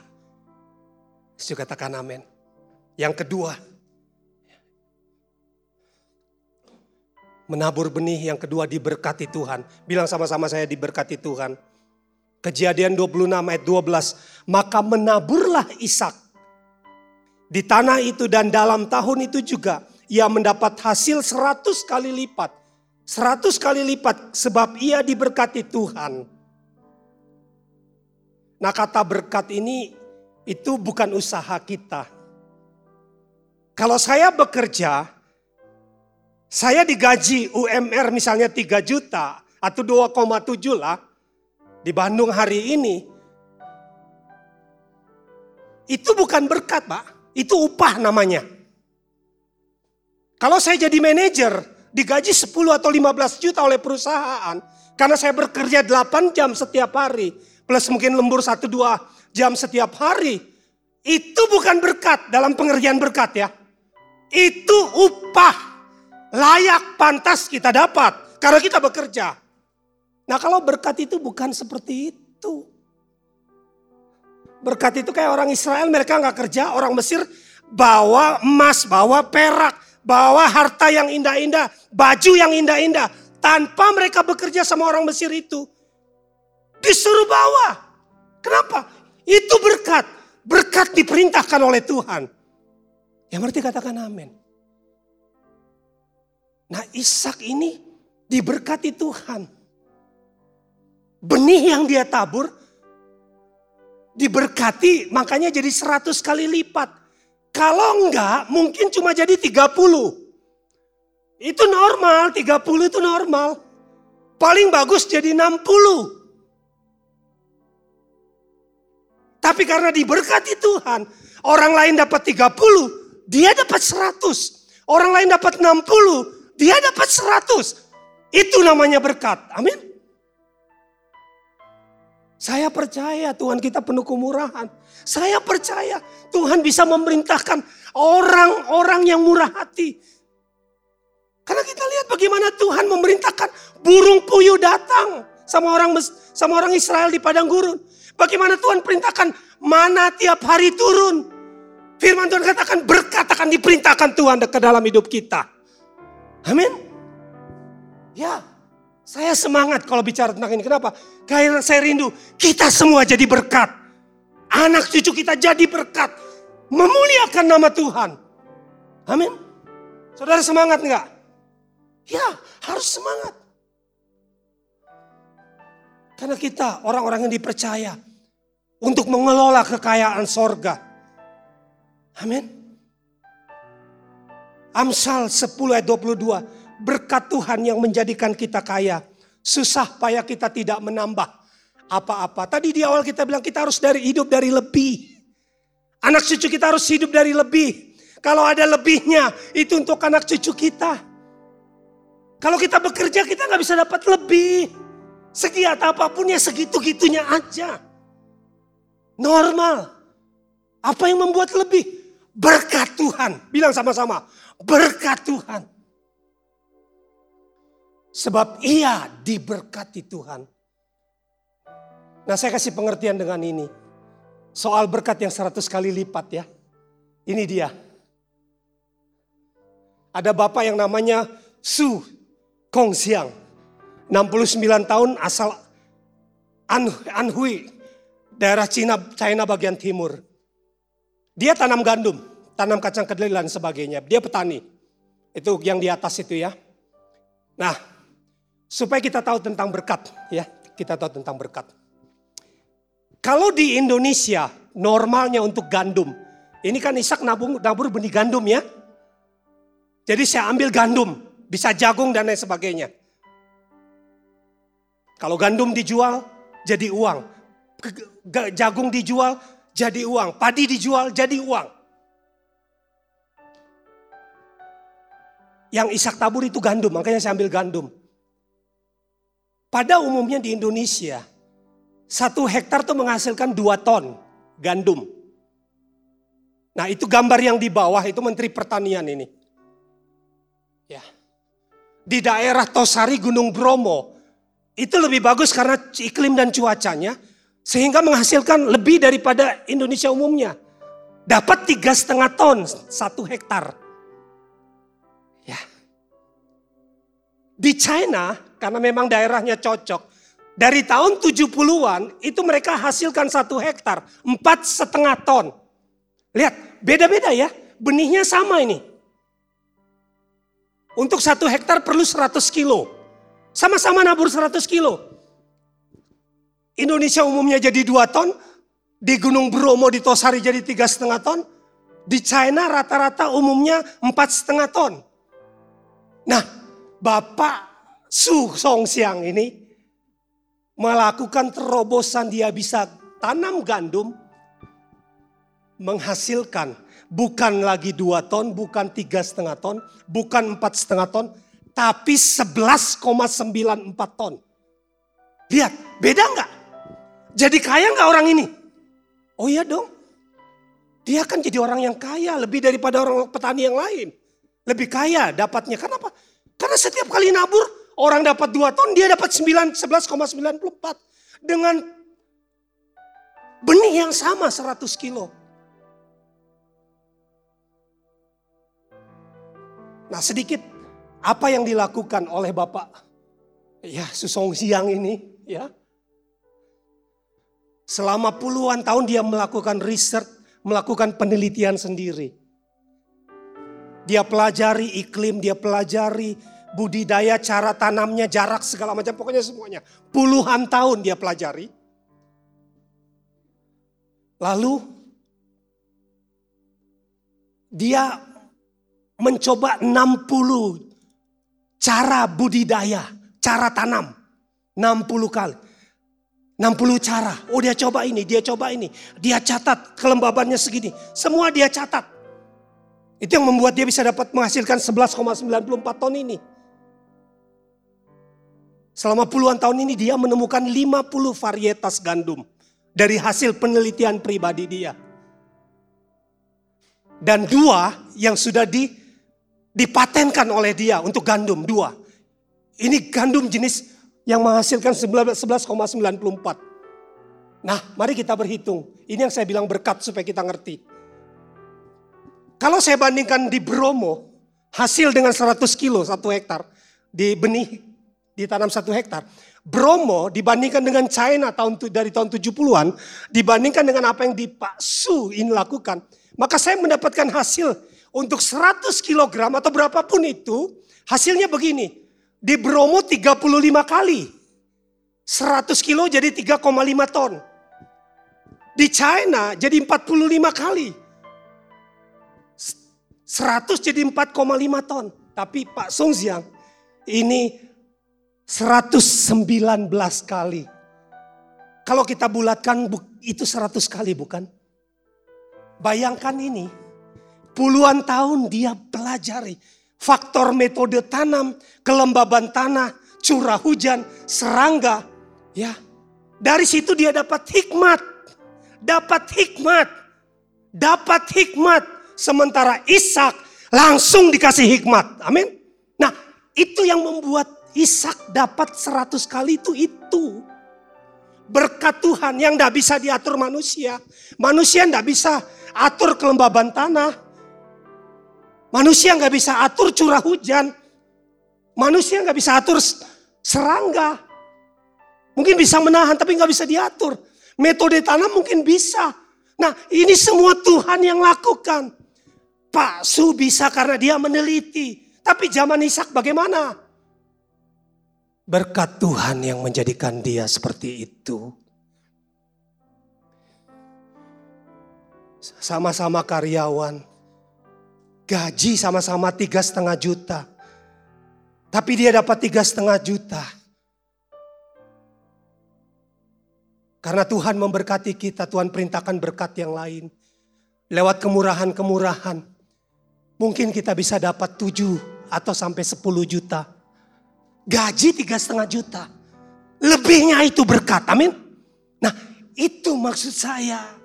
Saya katakan amin. Yang kedua. Menabur benih yang kedua diberkati Tuhan. Bilang sama-sama saya diberkati Tuhan. Kejadian 26 ayat 12. Maka menaburlah Ishak di tanah itu dan dalam tahun itu juga ia mendapat hasil 100 kali lipat. 100 kali lipat sebab ia diberkati Tuhan. Nah kata berkat ini itu bukan usaha kita. Kalau saya bekerja, saya digaji UMR misalnya 3 juta atau 2,7 lah. Di Bandung hari ini, Itu bukan berkat, Pak. Itu upah namanya. Kalau saya jadi manajer, digaji 10 atau 15 juta oleh perusahaan, karena saya bekerja 8 jam setiap hari, plus mungkin lembur 1-2 jam setiap hari, itu bukan berkat dalam pengerjaan berkat ya. Itu upah layak pantas kita dapat karena kita bekerja. Nah kalau berkat itu bukan seperti itu. Berkat itu kayak orang Israel mereka nggak kerja, orang Mesir bawa emas, bawa perak, bawa harta yang indah-indah, baju yang indah-indah. Tanpa mereka bekerja sama orang Mesir itu. Disuruh bawa. Kenapa? Itu berkat. Berkat diperintahkan oleh Tuhan. Yang berarti katakan amin. Nah Ishak ini diberkati Tuhan. Benih yang dia tabur diberkati makanya jadi 100 kali lipat. Kalau enggak mungkin cuma jadi 30. Itu normal, 30 itu normal. Paling bagus jadi 60. Tapi karena diberkati Tuhan, orang lain dapat 30, dia dapat 100. Orang lain dapat 60, dia dapat 100. Itu namanya berkat. Amin. Saya percaya Tuhan kita penuh kemurahan. Saya percaya Tuhan bisa memerintahkan orang-orang yang murah hati. Karena kita lihat bagaimana Tuhan memerintahkan burung puyuh datang sama orang sama orang Israel di padang gurun. Bagaimana Tuhan perintahkan mana tiap hari turun. Firman Tuhan katakan berkat akan diperintahkan Tuhan ke dalam hidup kita. Amin. Ya, saya semangat kalau bicara tentang ini. Kenapa? Karena saya rindu kita semua jadi berkat. Anak cucu kita jadi berkat. Memuliakan nama Tuhan. Amin. Saudara semangat enggak? Ya, harus semangat. Karena kita orang-orang yang dipercaya untuk mengelola kekayaan sorga. Amin. Amsal 10 ayat 22 berkat Tuhan yang menjadikan kita kaya. Susah payah kita tidak menambah apa-apa. Tadi di awal kita bilang kita harus dari hidup dari lebih. Anak cucu kita harus hidup dari lebih. Kalau ada lebihnya itu untuk anak cucu kita. Kalau kita bekerja kita nggak bisa dapat lebih. Segiat apa pun ya segitu-gitunya aja. Normal. Apa yang membuat lebih? Berkat Tuhan. Bilang sama-sama. Berkat Tuhan. Sebab ia diberkati Tuhan. Nah saya kasih pengertian dengan ini. Soal berkat yang seratus kali lipat ya. Ini dia. Ada bapak yang namanya Su Kong Siang. 69 tahun asal Anhui. Daerah Cina, China bagian timur. Dia tanam gandum, tanam kacang kedelai dan sebagainya. Dia petani. Itu yang di atas itu ya. Nah, Supaya kita tahu tentang berkat, ya. Kita tahu tentang berkat. Kalau di Indonesia normalnya untuk gandum, ini kan Ishak nabung nabur benih gandum ya. Jadi saya ambil gandum, bisa jagung dan lain sebagainya. Kalau gandum dijual jadi uang, jagung dijual jadi uang, padi dijual jadi uang. Yang Ishak tabur itu gandum, makanya saya ambil gandum. Pada umumnya di Indonesia, satu hektar itu menghasilkan dua ton gandum. Nah itu gambar yang di bawah itu Menteri Pertanian ini. Ya. Di daerah Tosari Gunung Bromo, itu lebih bagus karena iklim dan cuacanya, sehingga menghasilkan lebih daripada Indonesia umumnya. Dapat tiga setengah ton satu hektar. Ya. Di China karena memang daerahnya cocok. Dari tahun 70-an itu mereka hasilkan satu hektar, empat setengah ton. Lihat, beda-beda ya, benihnya sama ini. Untuk satu hektar perlu 100 kilo. Sama-sama nabur 100 kilo. Indonesia umumnya jadi 2 ton, di Gunung Bromo di Tosari jadi tiga setengah ton, di China rata-rata umumnya empat setengah ton. Nah, Bapak Su Song Siang ini melakukan terobosan dia bisa tanam gandum menghasilkan bukan lagi dua ton, bukan tiga setengah ton, bukan empat setengah ton, tapi 11,94 ton. Lihat, beda nggak? Jadi kaya nggak orang ini? Oh iya dong. Dia kan jadi orang yang kaya lebih daripada orang petani yang lain. Lebih kaya dapatnya. Kenapa? Karena setiap kali nabur orang dapat 2 ton, dia dapat 9 11,94 dengan benih yang sama 100 kilo. Nah sedikit apa yang dilakukan oleh Bapak ya Susong Siang ini ya. Selama puluhan tahun dia melakukan riset, melakukan penelitian sendiri. Dia pelajari iklim, dia pelajari budidaya, cara tanamnya, jarak segala macam, pokoknya semuanya. Puluhan tahun dia pelajari. Lalu dia mencoba 60 cara budidaya, cara tanam. 60 kali. 60 cara. Oh dia coba ini, dia coba ini. Dia catat kelembabannya segini. Semua dia catat. Itu yang membuat dia bisa dapat menghasilkan 11,94 ton ini. Selama puluhan tahun ini dia menemukan 50 varietas gandum dari hasil penelitian pribadi dia. Dan dua yang sudah di, dipatenkan oleh dia untuk gandum, dua. Ini gandum jenis yang menghasilkan 11,94. Nah mari kita berhitung. Ini yang saya bilang berkat supaya kita ngerti. Kalau saya bandingkan di Bromo, hasil dengan 100 kilo satu hektar di benih ditanam satu hektar. Bromo dibandingkan dengan China tahun dari tahun 70-an, dibandingkan dengan apa yang di Pak Su ini lakukan, maka saya mendapatkan hasil untuk 100 kilogram atau berapapun itu, hasilnya begini. Di Bromo 35 kali. 100 kilo jadi 3,5 ton. Di China jadi 45 kali. 100 jadi 4,5 ton. Tapi Pak Song Xiang ini 119 kali. Kalau kita bulatkan itu 100 kali bukan? Bayangkan ini. Puluhan tahun dia pelajari. Faktor metode tanam, kelembaban tanah, curah hujan, serangga. Ya, Dari situ dia dapat hikmat. Dapat hikmat. Dapat hikmat Sementara Ishak langsung dikasih hikmat. Amin. Nah itu yang membuat Ishak dapat seratus kali itu itu. Berkat Tuhan yang tidak bisa diatur manusia. Manusia tidak bisa atur kelembaban tanah. Manusia nggak bisa atur curah hujan. Manusia nggak bisa atur serangga. Mungkin bisa menahan tapi nggak bisa diatur. Metode tanam mungkin bisa. Nah ini semua Tuhan yang lakukan. Pak Su bisa karena dia meneliti. Tapi zaman Ishak bagaimana? Berkat Tuhan yang menjadikan dia seperti itu. Sama-sama karyawan. Gaji sama-sama tiga setengah juta. Tapi dia dapat tiga setengah juta. Karena Tuhan memberkati kita, Tuhan perintahkan berkat yang lain. Lewat kemurahan-kemurahan. Mungkin kita bisa dapat 7 atau sampai 10 juta. Gaji tiga setengah juta. Lebihnya itu berkat, amin. Nah itu maksud saya.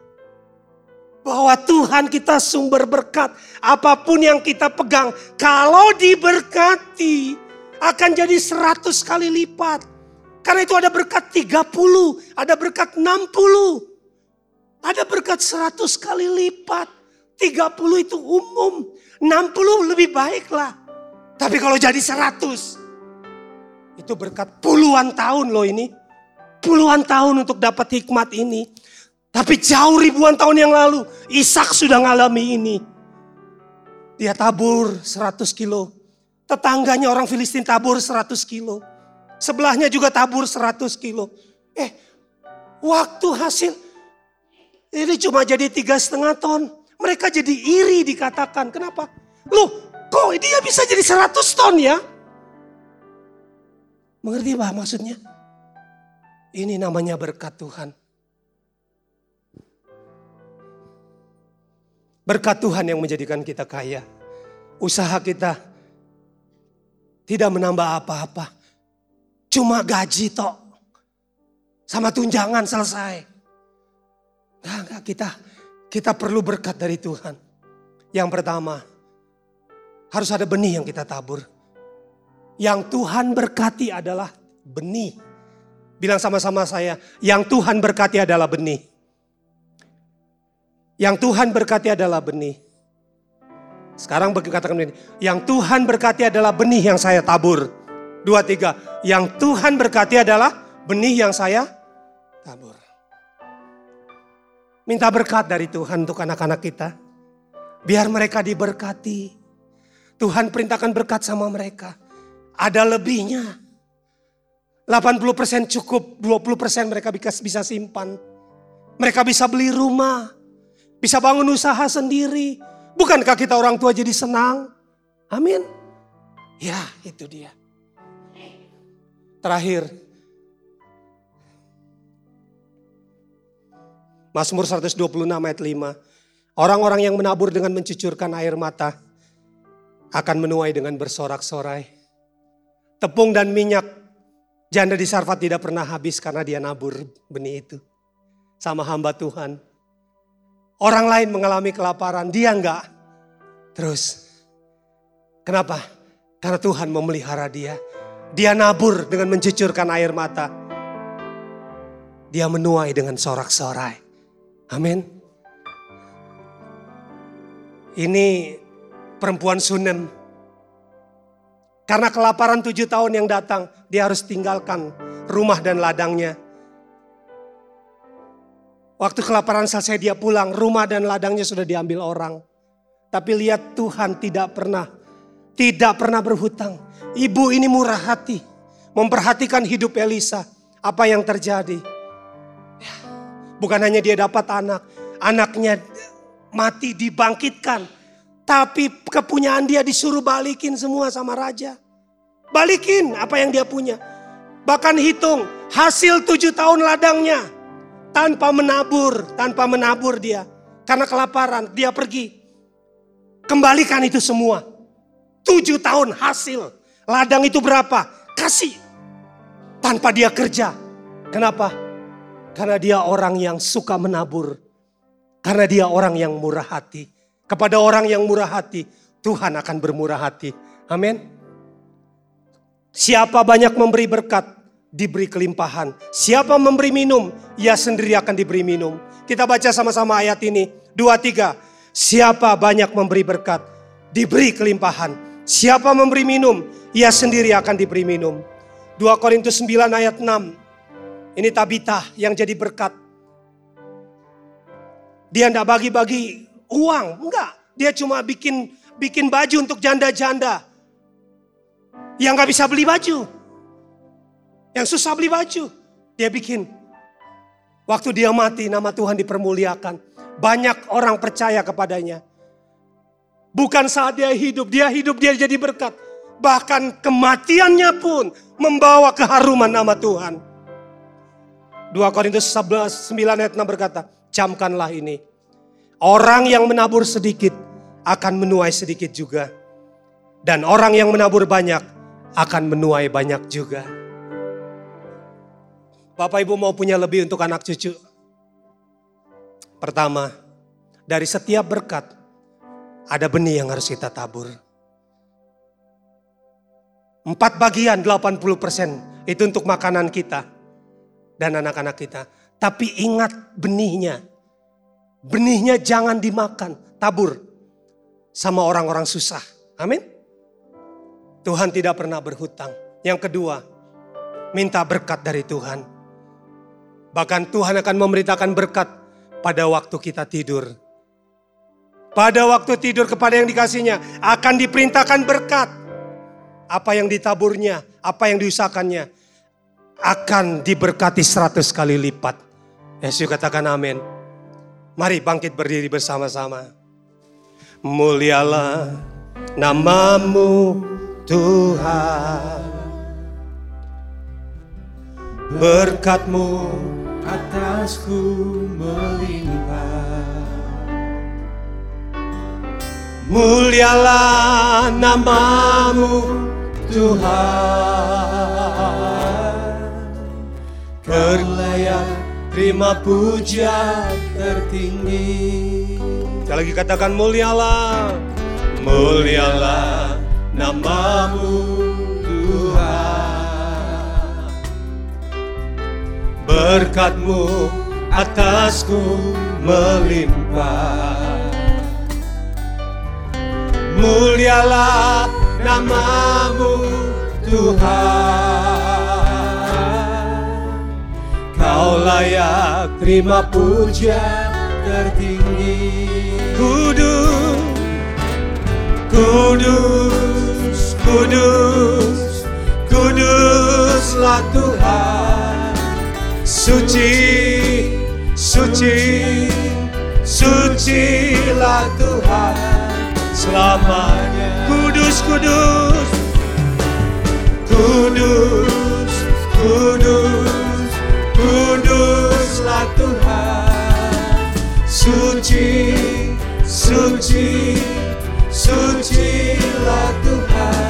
Bahwa Tuhan kita sumber berkat. Apa pun yang kita pegang. Kalau diberkati akan jadi 100 kali lipat. Karena itu ada berkat 30, ada berkat 60. Ada berkat 100 kali lipat. 30 itu umum. 60 lebih baik lah. Tapi kalau jadi 100. Itu berkat puluhan tahun loh ini. Puluhan tahun untuk dapat hikmat ini. Tapi jauh ribuan tahun yang lalu. Ishak sudah ngalami ini. Dia tabur 100 kilo. Tetangganya orang Filistin tabur 100 kilo. Sebelahnya juga tabur 100 kilo. Eh, waktu hasil ini cuma jadi tiga setengah ton. Mereka jadi iri dikatakan. Kenapa? Loh, kok dia bisa jadi 100 ton ya? Mengerti apa maksudnya? Ini namanya berkat Tuhan. Berkat Tuhan yang menjadikan kita kaya. Usaha kita tidak menambah apa-apa. Cuma gaji tok. Sama tunjangan selesai. Enggak, enggak, kita kita perlu berkat dari Tuhan. Yang pertama, harus ada benih yang kita tabur. Yang Tuhan berkati adalah benih. Bilang sama-sama saya, yang Tuhan berkati adalah benih. Yang Tuhan berkati adalah benih. Sekarang katakan begini, yang Tuhan berkati adalah benih yang saya tabur. Dua, tiga. Yang Tuhan berkati adalah benih yang saya tabur. Minta berkat dari Tuhan untuk anak-anak kita. Biar mereka diberkati. Tuhan perintahkan berkat sama mereka. Ada lebihnya. 80% cukup, 20% mereka bisa simpan. Mereka bisa beli rumah. Bisa bangun usaha sendiri. Bukankah kita orang tua jadi senang? Amin. Ya itu dia. Terakhir, Mazmur 126 ayat 5. Orang-orang yang menabur dengan mencucurkan air mata akan menuai dengan bersorak-sorai. Tepung dan minyak janda di Sarfat tidak pernah habis karena dia nabur benih itu. Sama hamba Tuhan. Orang lain mengalami kelaparan, dia enggak. Terus, kenapa? Karena Tuhan memelihara dia. Dia nabur dengan mencucurkan air mata. Dia menuai dengan sorak-sorai. Amin. Ini perempuan Sunem. Karena kelaparan tujuh tahun yang datang, dia harus tinggalkan rumah dan ladangnya. Waktu kelaparan selesai dia pulang, rumah dan ladangnya sudah diambil orang. Tapi lihat Tuhan tidak pernah, tidak pernah berhutang. Ibu ini murah hati, memperhatikan hidup Elisa. Apa yang terjadi? Bukan hanya dia dapat anak, anaknya mati dibangkitkan. Tapi kepunyaan dia disuruh balikin semua sama raja. Balikin apa yang dia punya. Bahkan hitung hasil tujuh tahun ladangnya. Tanpa menabur, tanpa menabur dia. Karena kelaparan, dia pergi. Kembalikan itu semua. Tujuh tahun hasil. Ladang itu berapa? Kasih. Tanpa dia kerja. Kenapa? Karena dia orang yang suka menabur. Karena dia orang yang murah hati. Kepada orang yang murah hati, Tuhan akan bermurah hati. Amin. Siapa banyak memberi berkat, diberi kelimpahan. Siapa memberi minum, ia sendiri akan diberi minum. Kita baca sama-sama ayat ini. Dua, tiga. Siapa banyak memberi berkat, diberi kelimpahan. Siapa memberi minum, ia sendiri akan diberi minum. 2 Korintus 9 ayat 6. Ini Tabita yang jadi berkat. Dia enggak bagi-bagi uang, enggak. Dia cuma bikin bikin baju untuk janda-janda. Yang nggak bisa beli baju. Yang susah beli baju. Dia bikin. Waktu dia mati nama Tuhan dipermuliakan. Banyak orang percaya kepadanya. Bukan saat dia hidup, dia hidup dia jadi berkat. Bahkan kematiannya pun membawa keharuman nama Tuhan. 2 Korintus 11, 9 ayat 6 berkata, camkanlah ini. Orang yang menabur sedikit akan menuai sedikit juga. Dan orang yang menabur banyak akan menuai banyak juga. Bapak Ibu mau punya lebih untuk anak cucu. Pertama, dari setiap berkat ada benih yang harus kita tabur. Empat bagian 80 persen itu untuk makanan kita dan anak-anak kita. Tapi ingat benihnya. Benihnya jangan dimakan, tabur sama orang-orang susah. Amin. Tuhan tidak pernah berhutang. Yang kedua, minta berkat dari Tuhan. Bahkan Tuhan akan memberitakan berkat pada waktu kita tidur. Pada waktu tidur kepada yang dikasihnya akan diperintahkan berkat. Apa yang ditaburnya, apa yang diusahakannya akan diberkati seratus kali lipat. Yesus katakan amin. Mari bangkit berdiri bersama-sama. Mulialah namamu Tuhan. Berkatmu atasku melimpah. Mulialah namamu Tuhan. Kau terima puja tertinggi. Sekali lagi katakan mulialah Mulialah namamu Tuhan Berkatmu atasku melimpah. Mulialah namamu Tuhan. Kau layak terima puja tertinggi. Kudus, kudus, kudus Kuduslah Tuhan Suci, suci, sucilah Tuhan selamanya. Kudus, kudus, kudus, kudus, kuduslah Tuhan. Suci, suci, sucilah Tuhan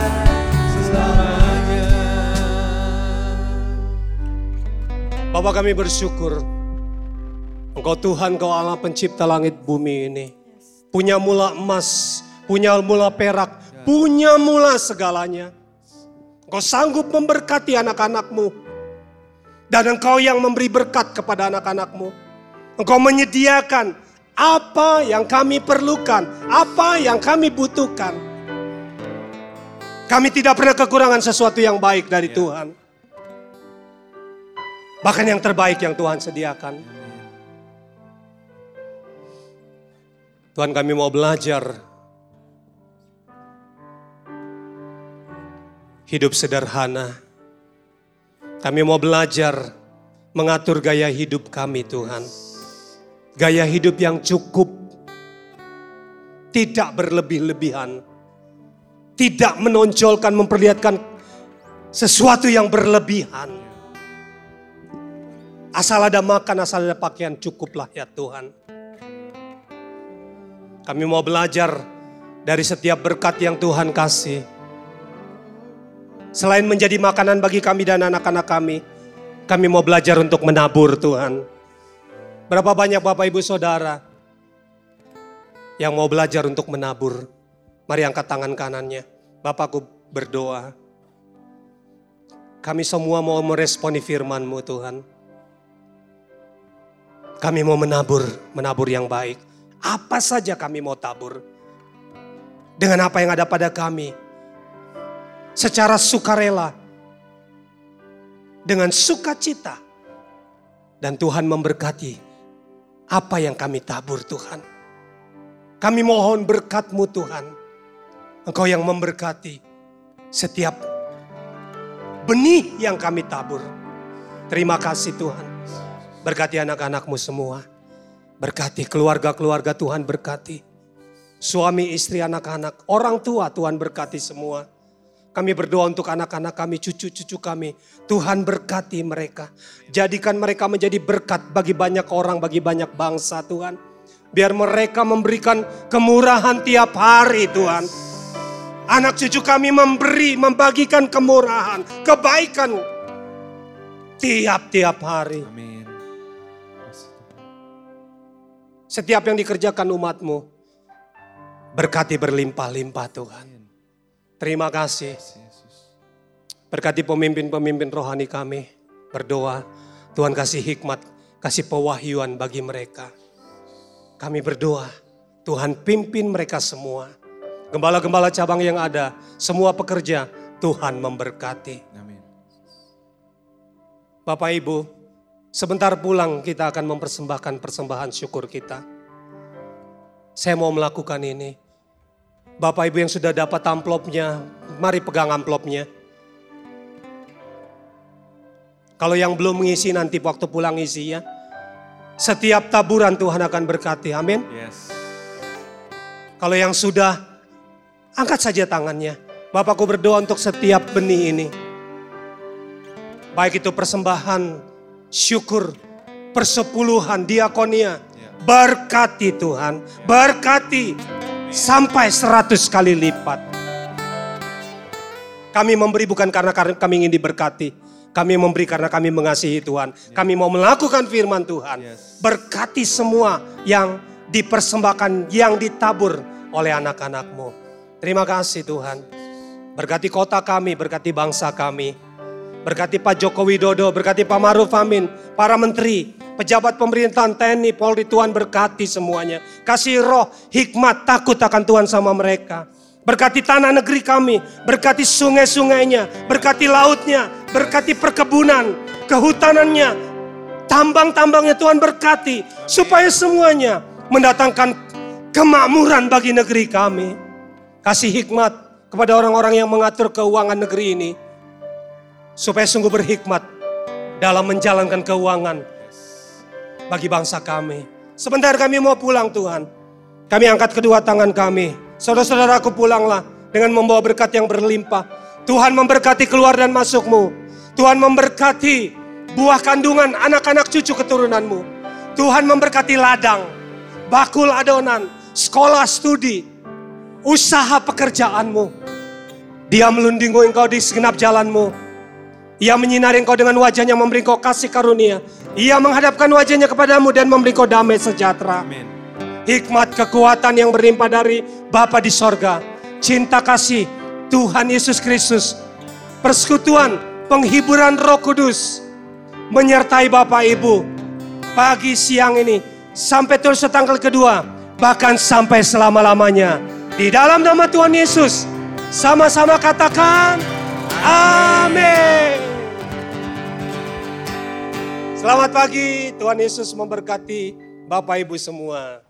Bapak kami bersyukur Engkau Tuhan, Engkau Allah pencipta langit bumi ini. Punya mula emas, punya mula perak, punya mula segalanya. Engkau sanggup memberkati anak-anakmu. Dan engkau yang memberi berkat kepada anak-anakmu. Engkau menyediakan apa yang kami perlukan, apa yang kami butuhkan. Kami tidak pernah kekurangan sesuatu yang baik dari Tuhan. Bahkan yang terbaik yang Tuhan sediakan. Tuhan kami mau belajar hidup sederhana. Kami mau belajar mengatur gaya hidup kami Tuhan. Gaya hidup yang cukup. Tidak berlebih-lebihan. Tidak menonjolkan, memperlihatkan sesuatu yang berlebihan. Asal ada makan, asal ada pakaian cukuplah ya Tuhan. Kami mau belajar dari setiap berkat yang Tuhan kasih. Selain menjadi makanan bagi kami dan anak-anak kami, kami mau belajar untuk menabur Tuhan. Berapa banyak Bapak Ibu Saudara yang mau belajar untuk menabur? Mari angkat tangan kanannya. Bapakku berdoa. Kami semua mau meresponi firman-Mu Tuhan. Kami mau menabur, menabur yang baik. Apa saja kami mau tabur. Dengan apa yang ada pada kami. Secara sukarela. Dengan sukacita. Dan Tuhan memberkati apa yang kami tabur Tuhan. Kami mohon berkatmu Tuhan. Engkau yang memberkati setiap benih yang kami tabur. Terima kasih Tuhan. Berkati anak-anakmu semua. Berkati keluarga-keluarga Tuhan berkati. Suami, istri, anak-anak, orang tua Tuhan berkati semua. Kami berdoa untuk anak-anak kami, cucu-cucu kami. Tuhan berkati mereka. Jadikan mereka menjadi berkat bagi banyak orang, bagi banyak bangsa Tuhan. Biar mereka memberikan kemurahan tiap hari Tuhan. Anak cucu kami memberi, membagikan kemurahan, kebaikan tiap-tiap hari. Amin. Setiap yang dikerjakan umatmu, berkati berlimpah-limpah Tuhan. Terima kasih. Berkati pemimpin-pemimpin rohani kami. Berdoa, Tuhan kasih hikmat, kasih pewahyuan bagi mereka. Kami berdoa, Tuhan pimpin mereka semua. Gembala-gembala cabang yang ada, semua pekerja, Tuhan memberkati. Amin. Bapak Ibu, Sebentar pulang kita akan mempersembahkan persembahan syukur kita. Saya mau melakukan ini. Bapak Ibu yang sudah dapat amplopnya, mari pegang amplopnya. Kalau yang belum mengisi nanti waktu pulang isi ya. Setiap taburan Tuhan akan berkati, amin. Yes. Kalau yang sudah, angkat saja tangannya. Bapakku berdoa untuk setiap benih ini. Baik itu persembahan syukur, persepuluhan, diakonia. Berkati Tuhan, berkati sampai seratus kali lipat. Kami memberi bukan karena kami ingin diberkati. Kami memberi karena kami mengasihi Tuhan. Kami mau melakukan firman Tuhan. Berkati semua yang dipersembahkan, yang ditabur oleh anak-anakmu. Terima kasih Tuhan. Berkati kota kami, berkati bangsa kami. Berkati Pak Joko Widodo, berkati Pak Maruf Amin, para menteri, pejabat pemerintahan TNI, Polri, Tuhan berkati semuanya. Kasih roh, hikmat, takut akan Tuhan sama mereka. Berkati tanah negeri kami, berkati sungai-sungainya, berkati lautnya, berkati perkebunan, kehutanannya, tambang-tambangnya Tuhan berkati. Supaya semuanya mendatangkan kemakmuran bagi negeri kami. Kasih hikmat kepada orang-orang yang mengatur keuangan negeri ini. Supaya sungguh berhikmat dalam menjalankan keuangan bagi bangsa kami. Sebentar kami mau pulang Tuhan. Kami angkat kedua tangan kami. Saudara-saudaraku pulanglah dengan membawa berkat yang berlimpah. Tuhan memberkati keluar dan masukmu. Tuhan memberkati buah kandungan anak-anak cucu keturunanmu. Tuhan memberkati ladang, bakul adonan, sekolah studi, usaha pekerjaanmu. Dia melundingu engkau di segenap jalanmu. Ia menyinari engkau dengan wajahnya memberi engkau kasih karunia. Ia menghadapkan wajahnya kepadamu dan memberi engkau damai sejahtera. Amin. Hikmat kekuatan yang berlimpah dari Bapa di sorga. Cinta kasih Tuhan Yesus Kristus. Persekutuan penghiburan roh kudus. Menyertai Bapak Ibu. Pagi siang ini. Sampai terus tanggal kedua. Bahkan sampai selama-lamanya. Di dalam nama Tuhan Yesus. Sama-sama katakan. Amin. Selamat pagi. Tuhan Yesus memberkati Bapak Ibu semua.